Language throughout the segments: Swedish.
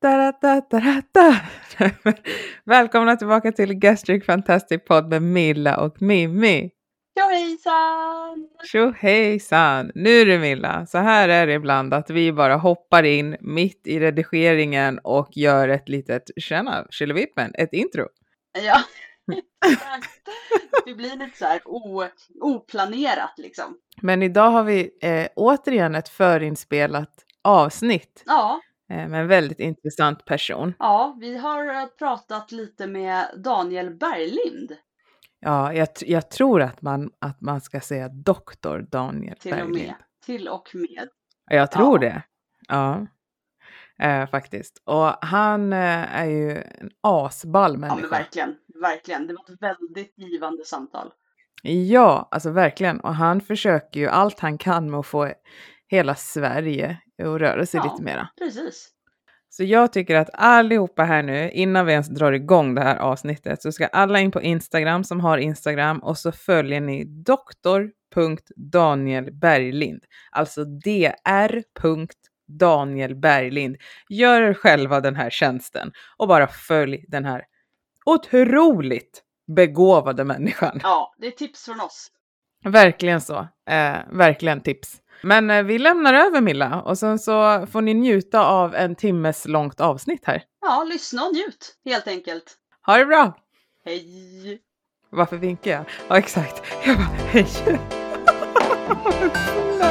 Välkomna tillbaka till Gastric Fantastic Pod med Milla och Mimmi. Tjohejsan! Tjohejsan! Nu du Milla, så här är det ibland att vi bara hoppar in mitt i redigeringen och gör ett litet, tjena, tjillevippen, ett intro. Ja, det blir lite så här o, oplanerat liksom. Men idag har vi eh, återigen ett förinspelat avsnitt Ja, eh, med en väldigt intressant person. ja, vi har eh, pratat lite med Daniel Berglind Ja, jag, jag tror att man, att man ska säga doktor Daniel till och Berglind. med. Till och med. Ja, Jag tror Ja. det. Ja, eh, faktiskt. Och han eh, är ju en asball Ja, men människa. verkligen, verkligen. Det var ett väldigt givande samtal. Ja, alltså verkligen. Och han försöker ju allt han kan med att få hela Sverige att röra sig Ja. lite mera. Precis. Så jag tycker att allihopa här nu, innan vi ens drar igång det här avsnittet, så ska alla in på Instagram som har Instagram och så följer ni doktor.danielberglind. Alltså dr. Berglind. Gör er själva den här tjänsten och bara följ den här otroligt begåvade människan. Ja, det är tips från oss. Verkligen så. Eh, verkligen tips. Men eh, vi lämnar över Milla och sen så får ni njuta av en timmes långt avsnitt här. Ja, lyssna och njut helt enkelt. Ha det bra! Hej! Varför vinkar jag? Ja, exakt. Jag bara, hej!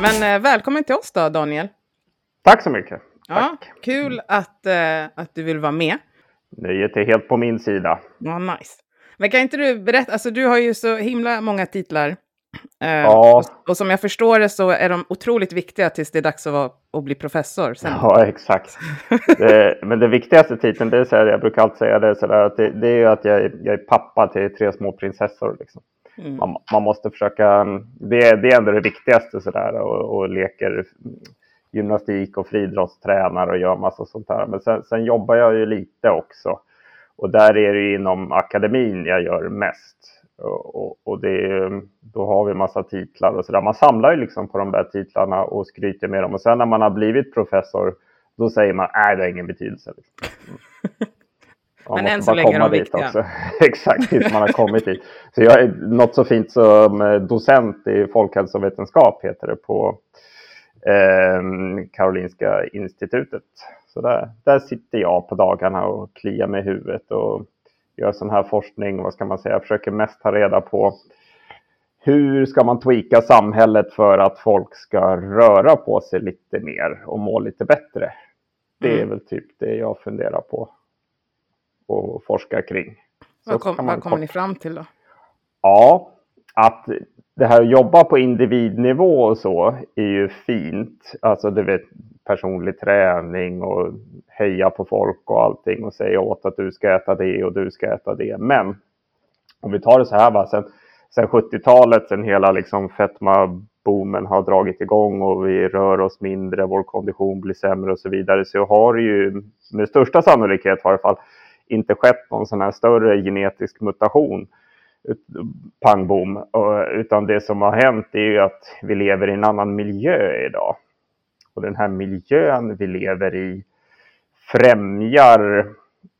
Men eh, välkommen till oss då, Daniel. Tack så mycket. Ja, Tack. kul att, eh, att du vill vara med. Nöjet är helt på min sida. Ja, nice. Men kan inte du berätta, alltså du har ju så himla många titlar. Eh, Ja. och, och som jag förstår det så är de otroligt viktiga tills det är dags att, vara, att bli professor. Sen. Ja, exakt. Det, men det viktigaste titeln, det är så här, jag brukar alltid säga det, så där, att det, det är att jag, är- jag är pappa till tre små prinsessor. Liksom. Mm. Man, man måste försöka, det, det är ändå det viktigaste så där, och, och leker gymnastik och friidrottstränar och gör massa sånt där. Men sen, sen jobbar jag ju lite också. Och där är det inom akademin jag gör mest. Och, och, det då har vi massa titlar och sådär. Man samlar ju liksom på de där titlarna och skryter med dem. Och sen när man har blivit professor, då säger man nej, det har ingen betydelse. Liksom. Man Men än så länge är de viktiga. också. Exakt, tills man har kommit dit. Så jag är något så fint som eh, docent i folkhälsovetenskap heter det på eh, Karolinska institutet. Så där, där sitter jag på dagarna och kliar mig i huvudet och gör sån här forskning. Vad ska man säga? Jag försöker mest ta reda på hur ska man tweaka samhället för att folk ska röra på sig lite mer och må lite bättre. Det är Mm. väl typ det jag funderar på och forskar kring. Så Vad, kom, vad kommer ni fram till då? Ja, att det här att jobba på individnivå och så är ju fint. Alltså du vet personlig träning och heja på folk och allting och säga åt att du ska äta det och du ska äta det. Men om vi tar det så här va, sen, sen 70-talet, sen hela liksom fetma-boomen har dragit igång och vi rör oss mindre, vår kondition blir sämre och så vidare, så har det ju med största sannolikhet i alla fall inte skett någon sån här större genetisk mutation pang bom. Utan det som har hänt är ju att vi lever i en annan miljö idag. Och den här miljön vi lever i främjar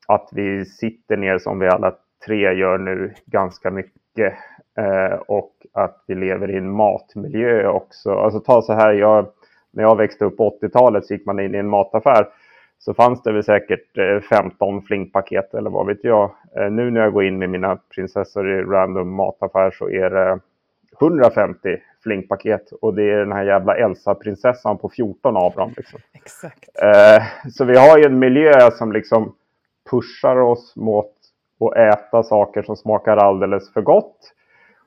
att vi sitter ner som vi alla tre gör nu ganska mycket. Eh, och att vi lever i en matmiljö också. Alltså ta så här, jag, när jag växte upp på 80-talet så gick man in i en mataffär så fanns det väl säkert eh, 15 flinkpaket eller vad vet jag. Eh, Nu när jag går in med mina prinsessor i random mataffär så är det 150 flinkpaket och det är den här jävla Elsa-prinsessan på 14 av dem. Liksom. Exakt. Eh, Så vi har ju en miljö som liksom pushar oss mot att äta saker som smakar alldeles för gott.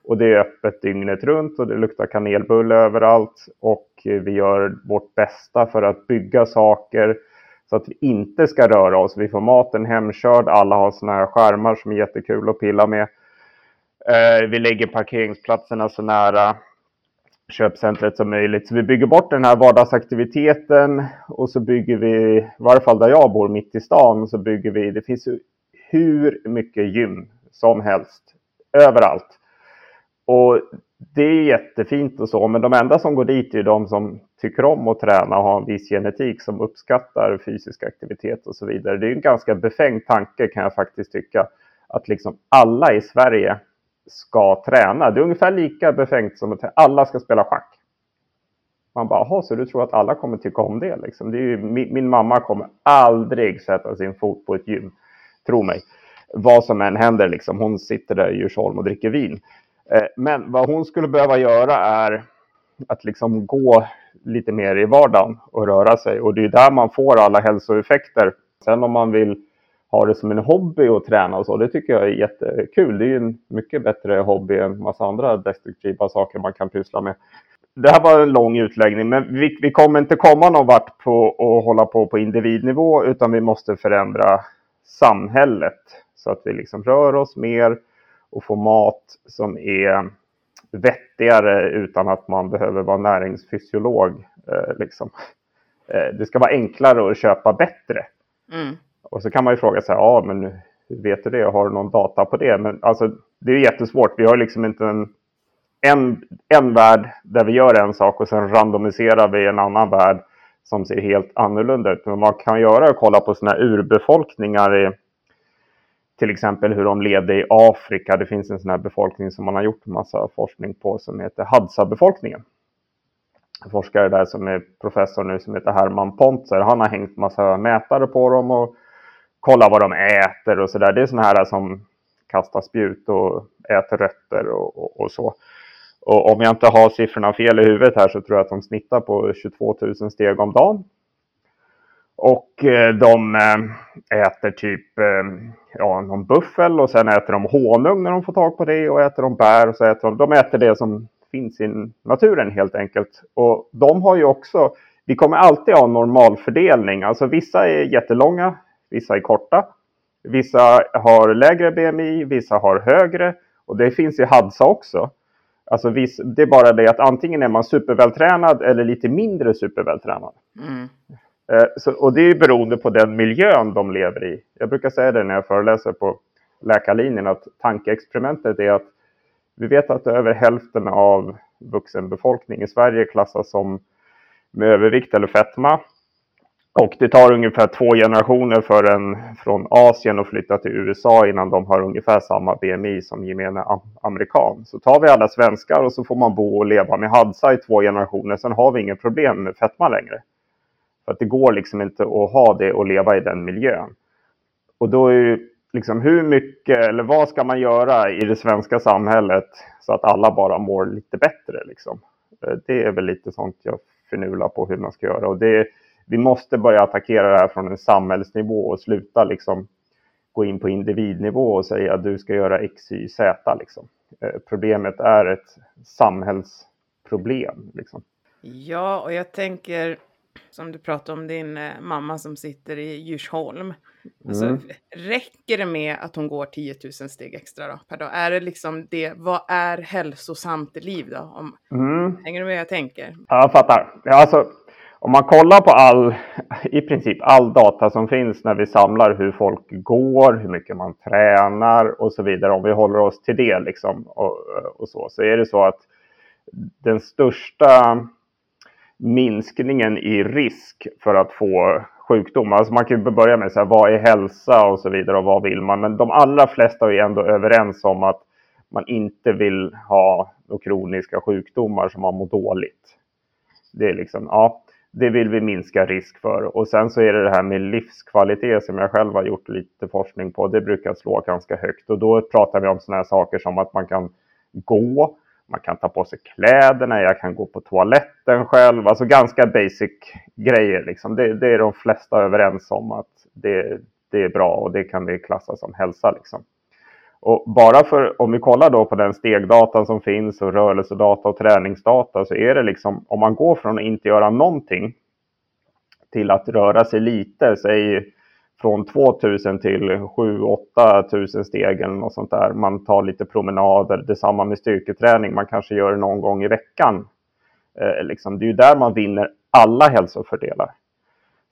Och det är öppet dygnet runt och det luktar kanelbulle överallt. Och eh, vi gör vårt bästa för att bygga saker så att vi inte ska röra oss. Vi får maten hemkörd, alla har såna här skärmar som är jättekul att pilla med. Eh, vi lägger parkeringsplatserna så nära köpcentret som möjligt. Så vi bygger bort den här vardagsaktiviteten och så bygger vi, i varje fall där jag bor mitt i stan, så bygger vi, det finns ju hur mycket gym som helst överallt. Och det är jättefint och så, men de enda som går dit är de som tycker om att träna och har en viss genetik som uppskattar fysisk aktivitet och så vidare. Det är en ganska befängd tanke kan jag faktiskt tycka, att liksom alla i Sverige ska träna. Det är ungefär lika befängt som att alla ska spela schack. Man bara, jaha, så du tror att alla kommer tycka om det? Liksom. det är ju, min, min, mamma kommer aldrig sätta sin fot på ett gym, tro mig. Vad som än händer, liksom. hon sitter där i Djursholm och dricker vin. Eh, men vad hon skulle behöva göra är att liksom gå lite mer i vardagen och röra sig. Och det är där man får alla hälsoeffekter. Sen om man vill ha det som en hobby att träna och så, det tycker jag är jättekul. Det är ju en mycket bättre hobby än massa andra destruktiva saker man kan pyssla med. Det här var en lång utläggning, men vi, vi kommer inte komma någon vart på att hålla på på individnivå, utan vi måste förändra samhället så att vi liksom rör oss mer och får mat som är vettigare utan att man behöver vara näringsfysiolog. Eh, liksom. eh, det ska vara enklare att köpa bättre. Mm. Och så kan man ju fråga sig, ja men hur vet du det? Har du någon data på det? Men alltså det är jättesvårt. Vi har liksom inte en, en, en värld där vi gör en sak och sen randomiserar vi en annan värld som ser helt annorlunda ut. Men man kan göra att kolla på sådana urbefolkningar i till exempel hur de levde i Afrika. Det finns en sån här befolkning som man har gjort massa forskning på som heter Hadza-befolkningen. En forskare där som är professor nu som heter Herman Pontzer. Han har hängt massa mätare på dem och kollat vad de äter och sådär. Det är sådana här som kastar spjut och äter rötter och, och, och, så. Och om jag inte har siffrorna fel i huvudet här så tror jag att de snittar på 22 000 steg om dagen. Och eh, de eh, äter typ eh, ja, någon buffel och sen äter de honung när de får tag på det och äter de bär och så äter de, de äter det som finns i naturen helt enkelt. Och de har ju också, vi kommer alltid ha normalfördelning, alltså vissa är jättelånga, vissa är korta. Vissa har lägre BMI, vissa har högre. Och det finns i Hadza också. Alltså viss, det är bara det att antingen är man supervältränad eller lite mindre supervältränad. Mm. Eh, så, och det är beroende på den miljön de lever i. Jag brukar säga det när jag föreläser på läkarlinjen att tankeexperimentet är att vi vet att över hälften av vuxenbefolkningen i Sverige klassas som med övervikt eller fetma. Och det tar ungefär två generationer för en från Asien att flytta till USA innan de har ungefär samma BMI som gemene amerikan. Så tar vi alla svenskar och så får man bo och leva med Hadza i två generationer. Sen har vi inget problem med fetma längre. För att det går liksom inte att ha det och leva i den miljön. Och då är det liksom hur mycket eller vad ska man göra i det svenska samhället så att alla bara mår lite bättre liksom. Eh, det är väl lite sånt jag förnular på hur man ska göra. Och det vi måste börja attackera det här från en samhällsnivå och sluta liksom gå in på individnivå och säga att du ska göra X, Y, Z. Liksom. Eh, problemet är ett samhällsproblem. Liksom. Ja, och jag tänker som du pratade om din eh, mamma som sitter i Djursholm. Alltså, mm. Räcker det med att hon går 10 000 steg extra då, per dag? Är det liksom det, vad är hälsosamt liv då? Om, mm. Hänger du med jag tänker? Ja, jag fattar. Ja, alltså, om man kollar på all, i princip all data som finns när vi samlar hur folk går, hur mycket man tränar och så vidare, om vi håller oss till det liksom och, och så, så är det så att den största minskningen i risk för att få sjukdom. Alltså man kan ju börja med så här, vad är hälsa och så vidare och vad vill man? Men de allra flesta är ändå överens om att man inte vill ha kroniska sjukdomar som man mår dåligt. Det är liksom, ja det vill vi minska risk för. Och sen så är det det här med livskvalitet som jag själv har gjort lite forskning på. Det brukar slå ganska högt och då pratar vi om sådana här saker som att man kan gå, man kan ta på sig kläderna, jag kan gå på toaletten själv. Alltså ganska basic grejer liksom. Det, det är de flesta överens om att det, det är bra och det kan vi klassa som hälsa liksom. Och bara för, om vi kollar då på den stegdata som finns och rörelsedata och träningsdata så är det liksom, om man går från att inte göra någonting till att röra sig lite, säg från 2000 till 7-8000 steg eller något sånt där. Man tar lite promenader, detsamma med styrketräning, man kanske gör det någon gång i veckan. Eh, liksom, det är ju där man vinner alla hälsofördelar.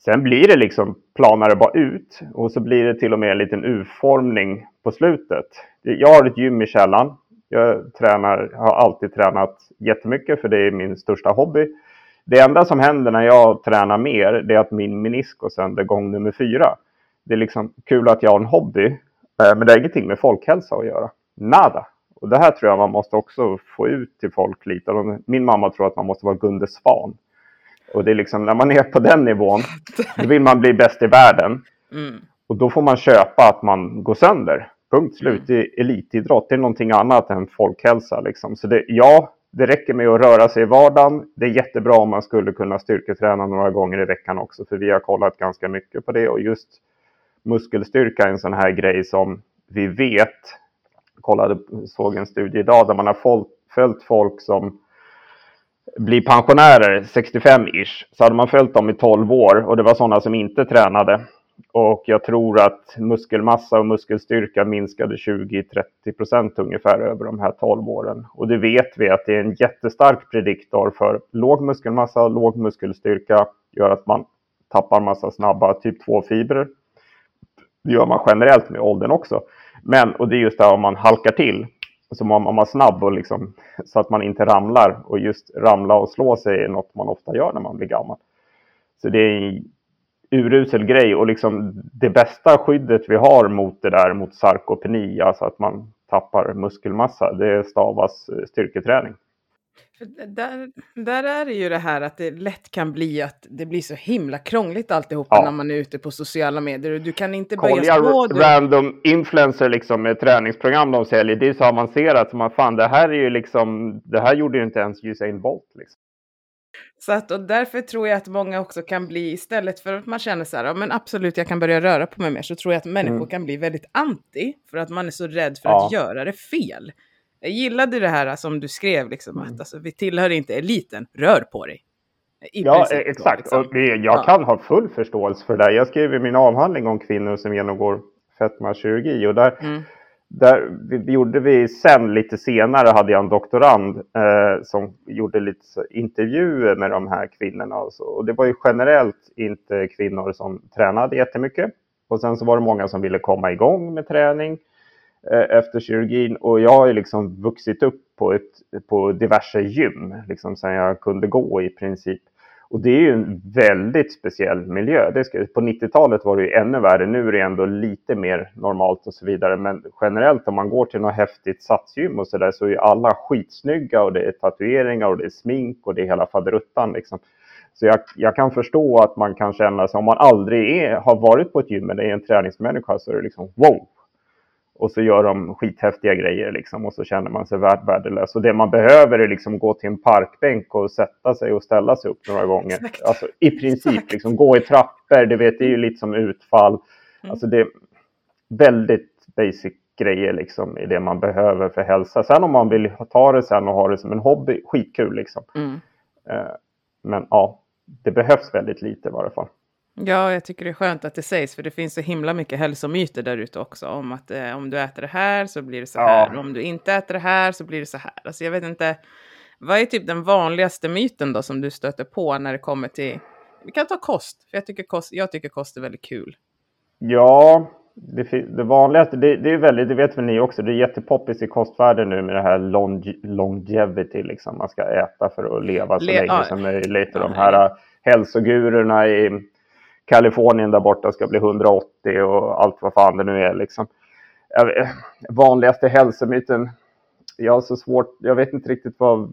Sen blir det liksom planare bara ut och så blir det till och med en liten urformning på slutet. Jag har ett gym i källaren. Jag tränar, har alltid tränat jättemycket för det är min största hobby. Det enda som händer när jag tränar mer det är att min menisk går sönder gång nummer fyra. Det är liksom kul att jag har en hobby eh, men det har ingenting med folkhälsa att göra. Nada. Och det här tror jag man måste också få ut till folk lite. Min mamma tror att man måste vara Gunde Svan. Och det är liksom när man är på den nivån, då vill man bli bäst i världen. Mm. Och då får man köpa att man går sönder. Punkt slut. Mm. elitidrott det är någonting annat än folkhälsa. Liksom. Så det, ja, det räcker med att röra sig i vardagen. Det är jättebra om man skulle kunna styrketräna några gånger i veckan också. För vi har kollat ganska mycket på det. Och just muskelstyrka är en sån här grej som vi vet. Jag kollade, såg en studie idag där man har följt folk som blir pensionärer, 65-ish, så hade man följt dem i 12 år och det var sådana som inte tränade. Och jag tror att muskelmassa och muskelstyrka minskade 20-30 procent ungefär över de här 12 åren. Och det vet vi att det är en jättestark prediktor för låg muskelmassa och låg muskelstyrka gör att man tappar massa snabba typ 2-fibrer. Det gör man generellt med åldern också. Men, och det är just det här om man halkar till, så om man är snabb och liksom, så att man inte ramlar. Och just ramla och slå sig är något man ofta gör när man blir gammal. Så det är en urusel grej och liksom det bästa skyddet vi har mot det där, mot sarkopeni, alltså att man tappar muskelmassa, det stavas styrketräning. Där, där är det ju det här att det lätt kan bli att det blir så himla krångligt alltihopa ja. när man är ute på sociala medier. Du kan inte börja stå... random influencer liksom med träningsprogram de säljer. Det är så avancerat som man fan, det här är ju liksom, det här gjorde ju inte ens Usain Bolt liksom. Så att, och därför tror jag att många också kan bli, istället för att man känner så här, ja, men absolut jag kan börja röra på mig mer, så tror jag att människor mm. kan bli väldigt anti, för att man är så rädd för ja. att göra det fel. Jag gillade det här som du skrev, liksom, mm. att alltså, vi tillhör inte eliten, rör på dig. I ja, princip, exakt. Liksom. Och jag ja. kan ha full förståelse för det. Jag skrev min avhandling om kvinnor som genomgår fetmakirurgi och där, mm. där vi, gjorde vi sen lite senare hade jag en doktorand eh, som gjorde lite intervjuer med de här kvinnorna och, så. och det var ju generellt inte kvinnor som tränade jättemycket. Och sen så var det många som ville komma igång med träning. Eh, efter kirurgin och jag har ju liksom vuxit upp på, ett, på diverse gym liksom sen jag kunde gå i princip. Och det är ju en väldigt speciell miljö. Det ska, på 90-talet var det ju ännu värre. Nu är det ändå lite mer normalt och så vidare. Men generellt om man går till något häftigt satsgym och så där så är ju alla skitsnygga och det är tatueringar och det är smink och det är hela faderuttan liksom. Så jag, jag, kan förstå att man kan känna sig, om man aldrig är, har varit på ett gym eller är en träningsmänniska så är det liksom wow, och så gör de skithäftiga grejer liksom och så känner man sig värdelös. Och det man behöver är liksom gå till en parkbänk och sätta sig och ställa sig upp några gånger. Exakt. Alltså i princip liksom gå i trappor, du vet det är ju lite som utfall. Mm. Alltså det är väldigt basic grejer liksom i det man behöver för hälsa. Sen om man vill ta det sen och ha det som en hobby, skitkul liksom. Mm. Eh, men ja, det behövs väldigt lite i varje fall. Ja, jag tycker det är skönt att det sägs, för det finns så himla mycket hälsomyter där ute också. Om att eh, om du äter det här så blir det så här. Ja. Om du inte äter det här så blir det så här. Alltså jag vet inte. Vad är typ den vanligaste myten då som du stöter på när det kommer till... Vi kan ta kost, för jag tycker kost, jag tycker kost är väldigt kul. Ja, det, det vanligaste, det, det, är väldigt, det vet väl ni också, det är jättepoppis i kostvärlden nu med det här long, longevity, liksom. Man ska äta för att leva så Le länge som möjligt. Och de här hälsogurorna i Kalifornien där borta ska bli 180 och allt vad fan det nu är. Liksom. Vanligaste hälsomyten. Jag har så svårt, jag vet inte riktigt vad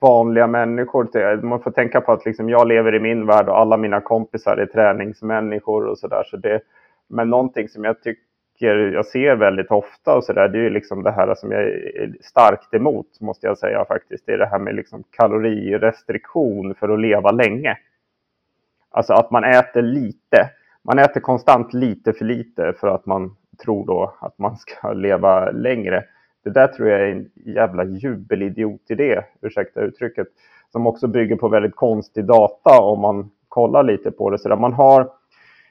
vanliga människor... Man får tänka på att liksom jag lever i min värld och alla mina kompisar är träningsmänniskor och sådär. Så det, men någonting som jag tycker jag ser väldigt ofta och så där, det är ju liksom det här som jag är starkt emot, måste jag säga faktiskt. Det är det här med liksom kalorirestriktion för att leva länge. Alltså att man äter lite. Man äter konstant lite för lite för att man tror då att man ska leva längre. Det där tror jag är en jävla jubelidiot-idé, ursäkta uttrycket, som också bygger på väldigt konstig data om man kollar lite på det. Så där man har,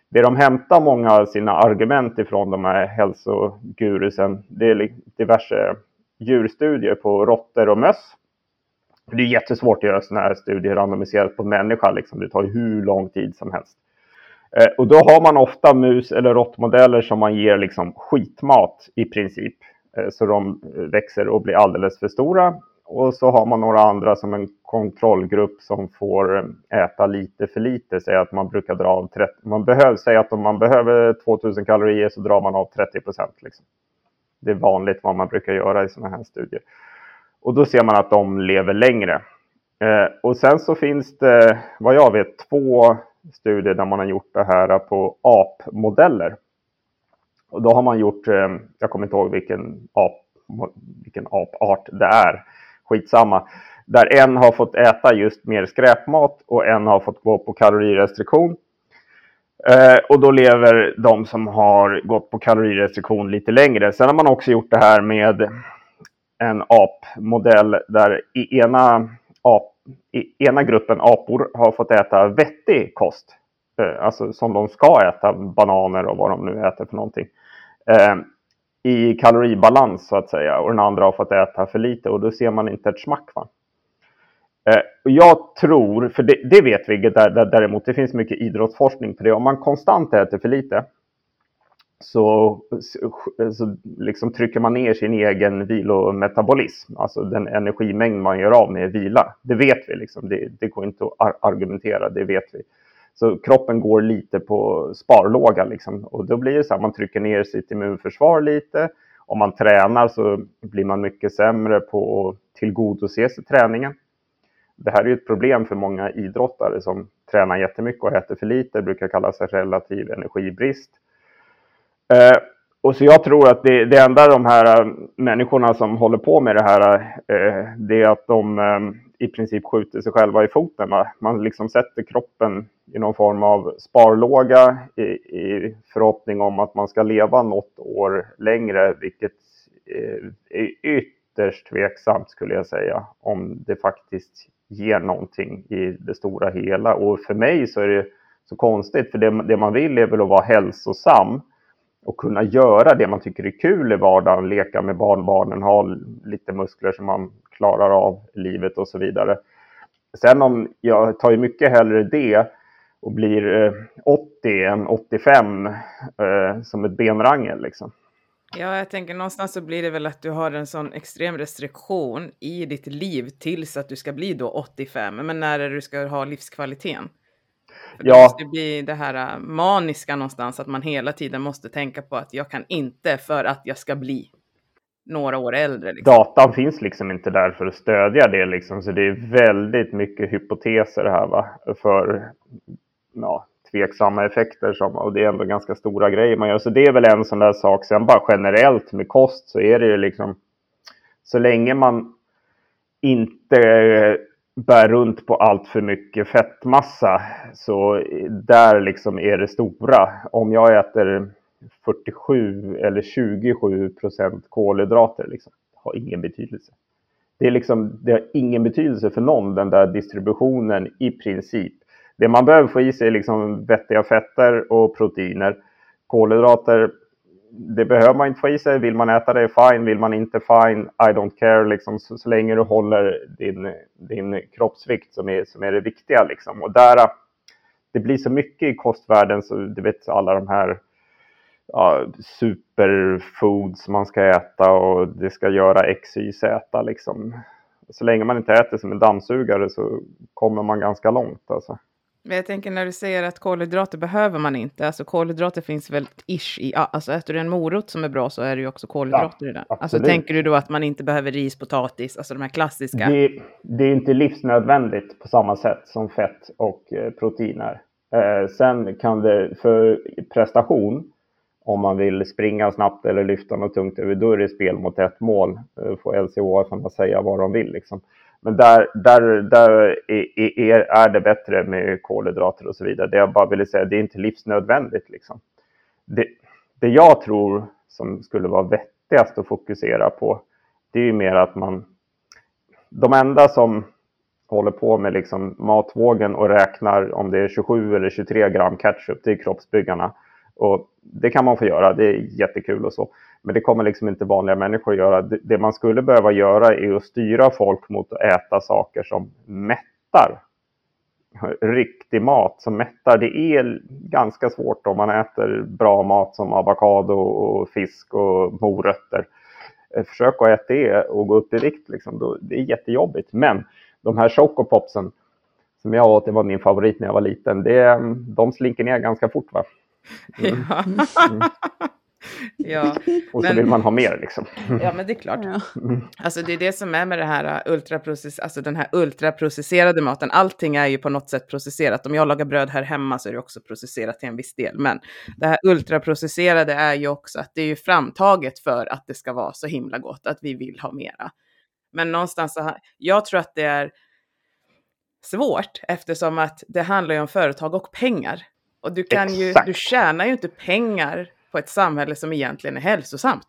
det de hämtar många av sina argument ifrån de här hälsogurusen, det är diverse djurstudier på råttor och möss det är jättesvårt att göra sådana här studier randomiserat på människa. Liksom. Det tar ju hur lång tid som helst. Eh, och då har man ofta mus eller råttmodeller som man ger liksom skitmat i princip. Eh, så de växer och blir alldeles för stora. Och så har man några andra som en kontrollgrupp som får eh, äta lite för lite. Säg att man brukar dra av 30, man behöver, säga att om man behöver 2000 kalorier så drar man av 30 procent. Liksom. Det är vanligt vad man brukar göra i sådana här studier. Och då ser man att de lever längre. Eh, och sen så finns det, vad jag vet, två studier där man har gjort det här på apmodeller. Och då har man gjort, eh, jag kommer inte ihåg vilken, ap, vilken apart det är, skitsamma. Där en har fått äta just mer skräpmat och en har fått gå på kalorirestriktion. Eh, och då lever de som har gått på kalorirestriktion lite längre. Sen har man också gjort det här med en apmodell där i ena, ap, i ena gruppen apor har fått äta vettig kost. Eh, alltså som de ska äta, bananer och vad de nu äter för någonting. Eh, I kaloribalans så att säga. Och den andra har fått äta för lite och då ser man inte ett smack. Va? Eh, jag tror, för det, det vet vi däremot, det finns mycket idrottsforskning på det. Om man konstant äter för lite så, så liksom trycker man ner sin egen vilometabolism, alltså den energimängd man gör av med vila. Det vet vi, liksom. det, det går inte att argumentera, det vet vi. Så kroppen går lite på sparlåga liksom. och då blir det så här, man trycker ner sitt immunförsvar lite. Om man tränar så blir man mycket sämre på att tillgodose sig träningen. Det här är ju ett problem för många idrottare som tränar jättemycket och äter för lite, det brukar kallas relativ energibrist. Eh, och så jag tror att det, det enda de här eh, människorna som håller på med det här, eh, det är att de eh, i princip skjuter sig själva i foten. Va? Man liksom sätter kroppen i någon form av sparlåga i, i förhoppning om att man ska leva något år längre, vilket eh, är ytterst tveksamt skulle jag säga, om det faktiskt ger någonting i det stora hela. Och för mig så är det så konstigt, för det, det man vill är väl att vara hälsosam och kunna göra det man tycker är kul i vardagen, leka med barnbarnen, ha lite muskler som man klarar av livet och så vidare. Sen om jag tar ju mycket hellre det och blir eh, 80 än 85 eh, som ett benrangel liksom. Ja, jag tänker någonstans så blir det väl att du har en sån extrem restriktion i ditt liv tills att du ska bli då 85. Men när är det du ska ha livskvaliteten? För ja. Det måste bli det här äh, maniska någonstans, att man hela tiden måste tänka på att jag kan inte för att jag ska bli några år äldre. Liksom. Datan finns liksom inte där för att stödja det, liksom, så det är väldigt mycket hypoteser här va? för ja, tveksamma effekter som, och det är ändå ganska stora grejer man gör. Så det är väl en sån där sak. Sen bara generellt med kost så är det ju liksom så länge man inte bär runt på allt för mycket fettmassa. Så där liksom är det stora. Om jag äter 47 eller 27 procent kolhydrater, liksom, har ingen betydelse. Det, är liksom, det har ingen betydelse för någon, den där distributionen i princip. Det man behöver få i sig är liksom vettiga fetter och proteiner. Kolhydrater det behöver man inte få i sig. Vill man äta det, fine. Vill man inte, fine. I don't care, liksom, så, så länge du håller din, din kroppsvikt som är, som är det viktiga. Liksom. Och där, äh, det blir så mycket i kostvärlden, så du vet alla de här ja, superfoods man ska äta och det ska göra X, Y, Z. Liksom. Så länge man inte äter som en dammsugare så kommer man ganska långt. Alltså. Men jag tänker när du säger att kolhydrater behöver man inte. Alltså kolhydrater finns väl ish i, alltså äter du en morot som är bra så är det ju också kolhydrater ja, i den. Alltså tänker du då att man inte behöver ris, potatis, alltså de här klassiska? Det, det är inte livsnödvändigt på samma sätt som fett och eh, proteiner. Eh, sen kan det för prestation, om man vill springa snabbt eller lyfta något tungt, då är det spel mot ett mål. Eh, får LCHF säga vad de vill liksom. Men där, där, där är, är det bättre med kolhydrater och så vidare. Det jag bara ville säga, det är inte livsnödvändigt. Liksom. Det, det jag tror som skulle vara vettigast att fokusera på, det är ju mer att man... De enda som håller på med liksom matvågen och räknar om det är 27 eller 23 gram ketchup, det är kroppsbyggarna. Och det kan man få göra, det är jättekul och så. Men det kommer liksom inte vanliga människor att göra. Det, man skulle behöva göra är att styra folk mot att äta saker som mättar. Riktig mat som mättar. Det är ganska svårt om man äter bra mat som avokado och fisk och morötter. Eh, försök att äta det och gå upp i vikt. Liksom. Det är jättejobbigt. Men de här chocopopsen som jag åt, det var min favorit när jag var liten, det, de slinker ner ganska fort. Va? Mm. Mm. Ja. Och så men, vill man ha mer liksom. Ja, men det är klart. Ja. Alltså det är det som är med det här uh, ultraprocess alltså den här ultraprocesserade maten. Allting är ju på något sätt processerat. Om jag lagar bröd här hemma så är det också processerat till en viss del. Men det här ultraprocesserade är ju också att det är ju framtaget för att det ska vara så himla gott, att vi vill ha mera. Men någonstans så här, jag tror att det är svårt eftersom att det handlar ju om företag och pengar. Och du kan ju, du tjänar ju inte pengar på ett samhälle som egentligen är hälsosamt.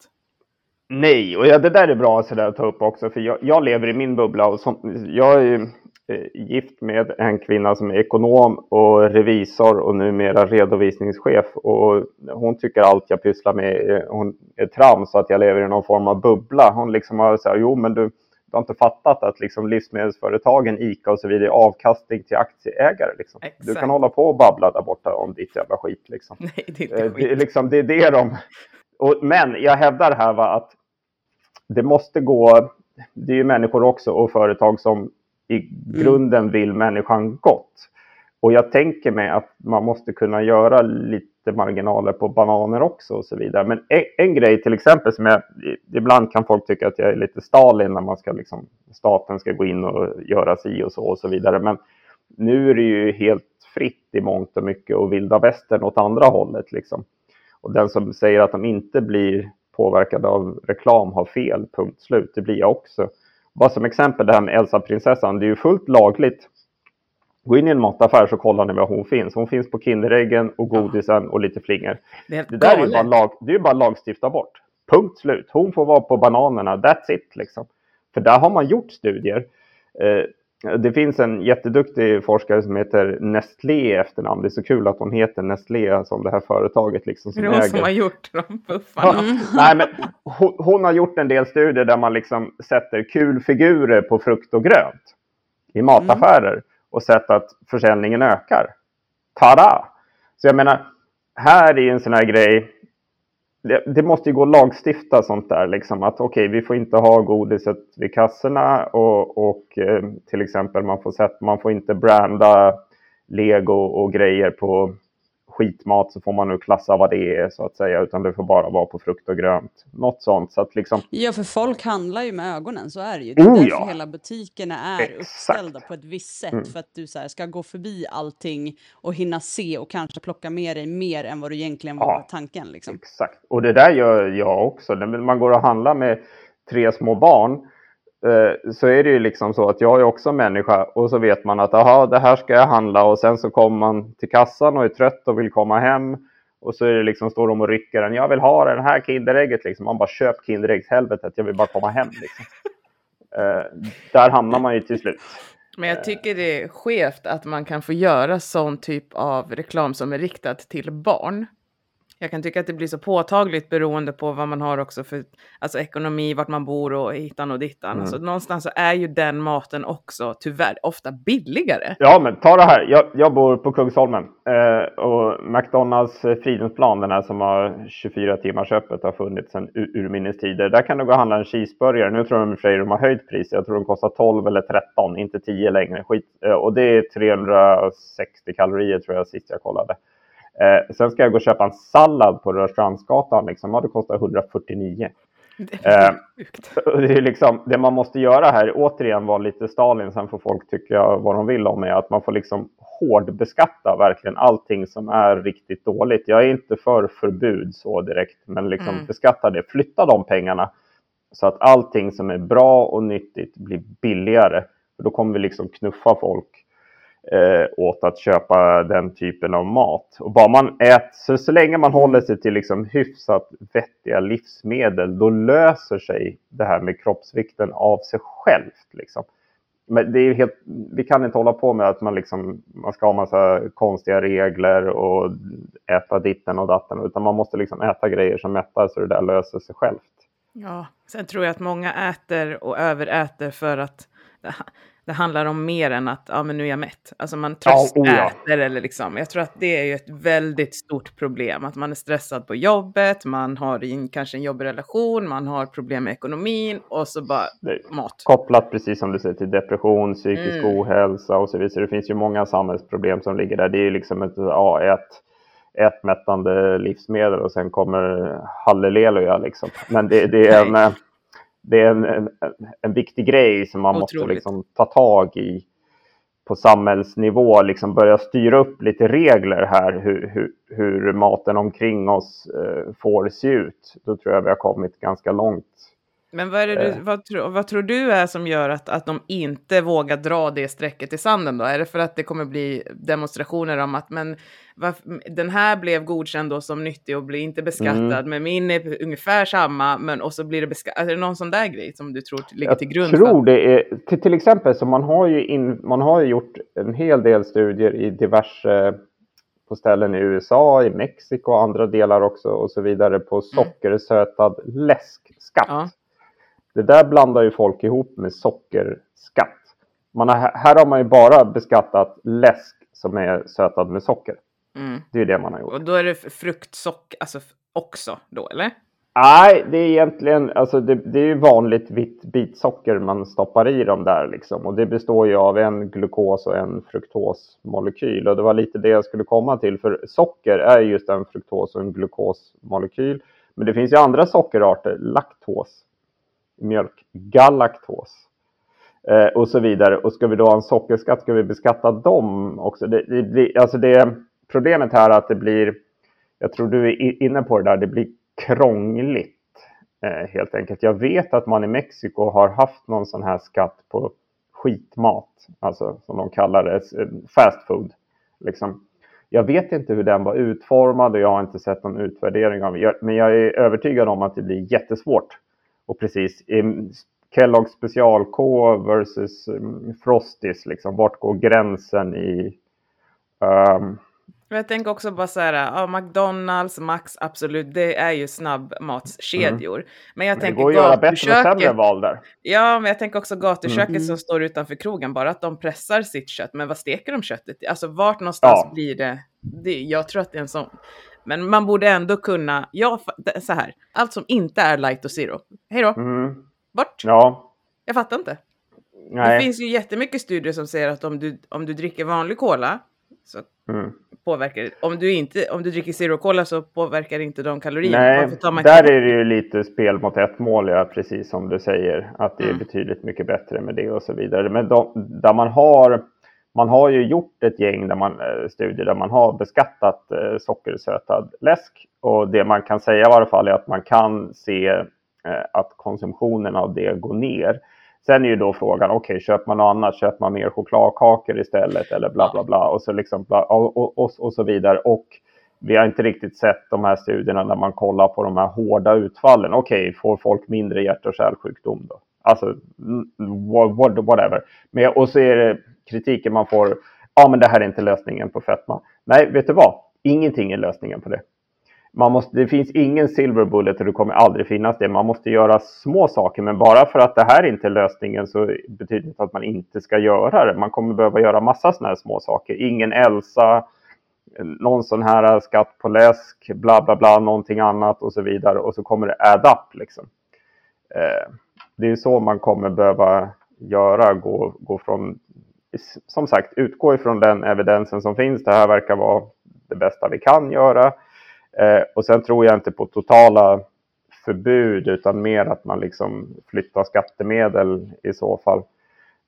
Nej, och ja, det där är bra så att ta upp också, för jag, jag lever i min bubbla och som, jag är eh, gift med en kvinna som är ekonom och revisor och numera redovisningschef och hon tycker allt jag pysslar med är, hon är trams att jag lever i någon form av bubbla. Hon liksom har sagt, jo men du, du har inte fattat att liksom livsmedelsföretagen, ICA och så vidare, är avkastning till aktieägare. Liksom. Du kan hålla på och babbla där borta om ditt jävla skit. Liksom. Nej, det är inte skit. Det, liksom, det är det de... Och, men jag hävdar här va, att det måste gå... Det är ju människor också och företag som i mm. grunden vill människan gott. Och jag tänker mig att man måste kunna göra lite marginaler på bananer också och så vidare. Men en, en, grej till exempel som jag, ibland kan folk tycka att jag är lite Stalin när man ska liksom, staten ska gå in och göra si och så och så vidare. Men nu är det ju helt fritt i mångt och mycket och vilda västern åt andra hållet liksom. Och den som säger att de inte blir påverkade av reklam har fel, punkt slut. Det blir jag också. Bara som exempel det här med Elsa-prinsessan, det är ju fullt lagligt Gå in i en mataffär så kollar ni var hon finns. Hon finns på Kinderäggen och godisen och lite flingor. Det, det där är ju bara, lag, det är bara lagstifta bort. Punkt slut. Hon får vara på bananerna. That's it liksom. För där har man gjort studier. Eh, det finns en jätteduktig forskare som heter Nestlé efternamn. Det är så kul att hon heter Nestlé som det här företaget. Liksom, som det är hon som har gjort de puffarna. Ja, nej, men hon, hon, har gjort en del studier där man liksom sätter kulfigurer på frukt och grönt i mataffärer. Mm och sett att försäljningen ökar. Tada! Så jag menar, här är en sån här grej. Det, det måste ju gå att lagstifta sånt där, liksom att okej, okay, vi får inte ha godiset vid kassorna och, och eh, till exempel man får, sätt, man får inte branda lego och grejer på skitmat så får man nu klassa vad det är så att säga, utan det får bara vara på frukt och grönt. Något sånt. Så att liksom... Ja, för folk handlar ju med ögonen, så är det ju. Det är oh, därför ja. hela butikerna är Exakt. uppställda på ett visst sätt, mm. för att du så här, ska gå förbi allting och hinna se och kanske plocka med dig mer än vad du egentligen var ja, tanken. Liksom. Exakt, och det där gör jag också. Man går och handlar med tre små barn så är det ju liksom så att jag är också människa och så vet man att aha, det här ska jag handla och sen så kommer man till kassan och är trött och vill komma hem och så är det liksom, står de och rycker en. Jag vill ha det här Kinderägget. Liksom. Man bara köp Kinderäggshelvetet. Jag vill bara komma hem. Liksom. Uh, där hamnar man ju till slut. Men jag tycker det är skevt att man kan få göra sån typ av reklam som är riktad till barn. Jag kan tycka att det blir så påtagligt beroende på vad man har också för alltså ekonomi, vart man bor och hittan och dittan. Mm. Alltså, någonstans så är ju den maten också tyvärr ofta billigare. Ja, men ta det här. Jag, jag bor på Kungsholmen eh, och McDonalds eh, Fridhemsplan, den här som har 24 timmars öppet, har funnits sedan urminnes tider. Där kan du gå och handla en cheeseburgare. Nu tror jag att de har höjt priset. Jag tror de kostar 12 eller 13, inte 10 längre. Skit. Eh, och det är 360 kalorier tror jag sist jag kollade. Eh, sen ska jag gå och köpa en sallad på Rörstrandsgatan. Liksom. Ja, det kostar 149. Det är, eh, det, är liksom, det man måste göra här, återigen vara lite Stalin, sen får folk tycka vad de vill om mig, att man får liksom hårdbeskatta verkligen allting som är riktigt dåligt. Jag är inte för förbud så direkt, men liksom mm. beskatta det. Flytta de pengarna så att allting som är bra och nyttigt blir billigare. För då kommer vi liksom knuffa folk eh, åt att köpa den typen av mat. Och bara man äter, så, så länge man håller sig till liksom hyfsat vettiga livsmedel, då löser sig det här med kroppsvikten av sig självt. Liksom. men det är helt, vi kan inte hålla på med att man, liksom, man ska ha massa konstiga regler och äta ditten och datten, utan man måste liksom äta grejer som mättar så det där löser sig självt. Ja, sen tror jag att många äter och överäter för att det handlar om mer än att ja, men nu är jag mätt. Alltså man tröstäter ja, oh ja. eller liksom. Jag tror att det är ju ett väldigt stort problem. Att man är stressad på jobbet, man har in, kanske en jobbig relation, man har problem med ekonomin och så bara mat. Kopplat precis som du säger till depression, psykisk mm. ohälsa och så vidare. Så det finns ju många samhällsproblem som ligger där. Det är ju liksom ett, ja, ett ätmättande livsmedel och sen kommer halleluja liksom. Men det, det är en det är en, en, en viktig grej som man Otroligt. måste liksom ta tag i på samhällsnivå, liksom börja styra upp lite regler här hur, hur, hur maten omkring oss eh, får se ut. Då tror jag vi har kommit ganska långt men vad, du, eh. vad, tro, vad, tror du är som gör att, att de inte vågar dra det strecket i sanden då? Är det för att det kommer bli demonstrationer om att men, var, den här blev godkänd då som nyttig och blir inte beskattad, mm. men min är ungefär samma, men och så blir det beskattad. Är det någon sån där grej som du tror ligger till grund? Jag tror det är, till, till exempel så man har ju in, man har gjort en hel del studier i diverse på ställen i USA, i Mexiko och andra delar också och så vidare på mm. sockersötad läskskatt. Ja. Det där blandar ju folk ihop med sockerskatt. Man har, här har man ju bara beskattat läsk som är sötad med socker. Mm. Det är det man har gjort. Och då är det fruktsocker alltså också då, eller? Nej, det är egentligen, alltså det, det är vanligt vitt bitsocker man stoppar i dem där liksom. Och det består ju av en glukos och en fruktosmolekyl. Och det var lite det jag skulle komma till, för socker är just en fruktos och en glukosmolekyl. Men det finns ju andra sockerarter, laktos, Mjölkgalaktos eh, och så vidare. Och ska vi då ha en sockerskatt, ska vi beskatta dem också? Det, det det, alltså det, problemet här är att det blir, jag tror du är inne på det där, det blir krångligt eh, helt enkelt. Jag vet att man i Mexiko har haft någon sån här skatt på skitmat, alltså som de kallar det, fast food. Liksom. Jag vet inte hur den var utformad och jag har inte sett någon utvärdering av det. Men jag är övertygad om att det blir jättesvårt och precis, Kellogg special K versus um, Frosties, liksom, vart går gränsen i... Um... Jag tänker också bara så här, ja, McDonalds, Max, absolut, det är ju snabbmatskedjor. Mm. Men jag men tänker går att göra bättre och sämre val där. Ja, men jag tänker också gatuköket mm. som står utanför krogen, bara att de pressar sitt kött. Men vad steker de köttet i? Alltså vart någonstans ja. blir det, det? Jag tror att det är en sån men man borde ändå kunna, ja, så här, allt som inte är light och zero. Hej då! Mm. Bort! Ja. Jag fattar inte. Nej. Det finns ju jättemycket studier som säger att om du, om du dricker vanlig cola så mm. påverkar det. Om du, inte, om du dricker zero cola så påverkar inte de kalorierna. Nej, där är det ju lite spel mot ett mål, ja, precis som du säger. Att det är mm. betydligt mycket bättre med det och så vidare. Men de, där man har man har ju gjort ett gäng där man, eh, studier där man har beskattat eh, sockersötad läsk och det man kan säga i alla fall är att man kan se eh, att konsumtionen av det går ner. Sen är ju då frågan, okej, okay, köper man något annat? Köper man mer chokladkakor istället eller bla bla bla och så, liksom, bla, och, och, och, och så vidare. Och vi har inte riktigt sett de här studierna där man kollar på de här hårda utfallen. Okej, okay, får folk mindre hjärt och kärlsjukdom då? Alltså, whatever. Men, och så är det kritiken man får, ja men det här är inte lösningen på fetma. Nej, vet du vad? Ingenting är lösningen på det. Man måste, det finns ingen silver bullet och det kommer aldrig finnas det. Man måste göra små saker, men bara för att det här inte är lösningen så betyder det inte att man inte ska göra det. Man kommer behöva göra massa sådana här små saker. Ingen Elsa, någon sån här skatt på läsk, bla bla bla, någonting annat och så vidare. Och så kommer det add up liksom. Eh, det är så man kommer behöva göra, gå, gå från som sagt, utgå ifrån den evidensen som finns. Det här verkar vara det bästa vi kan göra. Eh, och sen tror jag inte på totala förbud utan mer att man liksom flyttar skattemedel i så fall.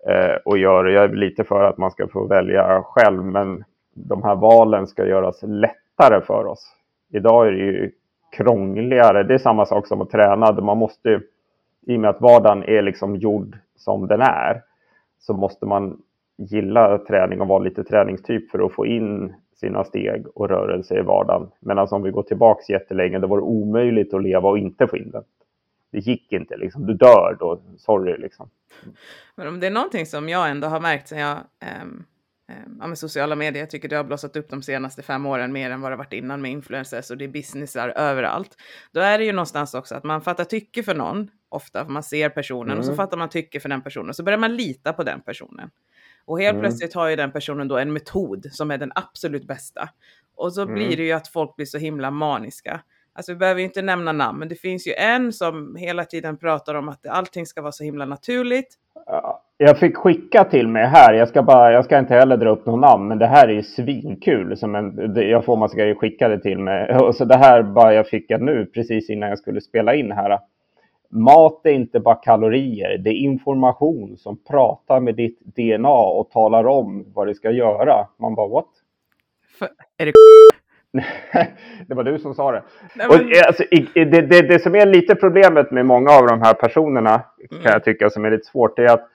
Eh, och gör, jag är lite för att man ska få välja själv men de här valen ska göras lättare för oss. Idag är det ju krångligare. Det är samma sak som att träna. Man måste, i och med att vardagen är liksom gjord som den är, så måste man gilla träning och vara lite träningstyp för att få in sina steg och rörelse i vardagen. Medan om vi går tillbaks jättelänge, då var det omöjligt att leva och inte få in den. det gick inte liksom. Du dör då, sorry liksom. Men om det är någonting som jag ändå har märkt sen jag um ja, med sociala medier. Jag tycker det har blossat upp de senaste fem åren mer än vad det varit innan med influencers och det är businessar överallt. Då är det ju någonstans också att man fattar tycke för någon, ofta, för man ser personen mm. och så mm. fattar man tycke för den personen. Så börjar man lita på den personen. Och helt mm. plötsligt har ju den personen då en metod som är den absolut bästa. Och så mm. blir det ju att folk blir så himla maniska. Alltså vi behöver ju inte nämna namn, men det finns ju en som hela tiden pratar om att allting ska vara så himla naturligt. Jag fick skicka till mig här, jag ska, bara, jag ska inte heller dra upp någon namn, men det här är ju svinkul. Som en, jag får massa grejer skickade till mig. Och så det här bara jag fick nu precis innan jag skulle spela in här. Mat är inte bara kalorier, det är information som pratar med ditt DNA och talar om vad det ska göra. Man bara what? För, är det det var du som sa det. Nej, men... och, eh, alltså, det, det, det, som är lite problemet med många av de här personerna, kan mm. jag tycka, som är lite svårt, är att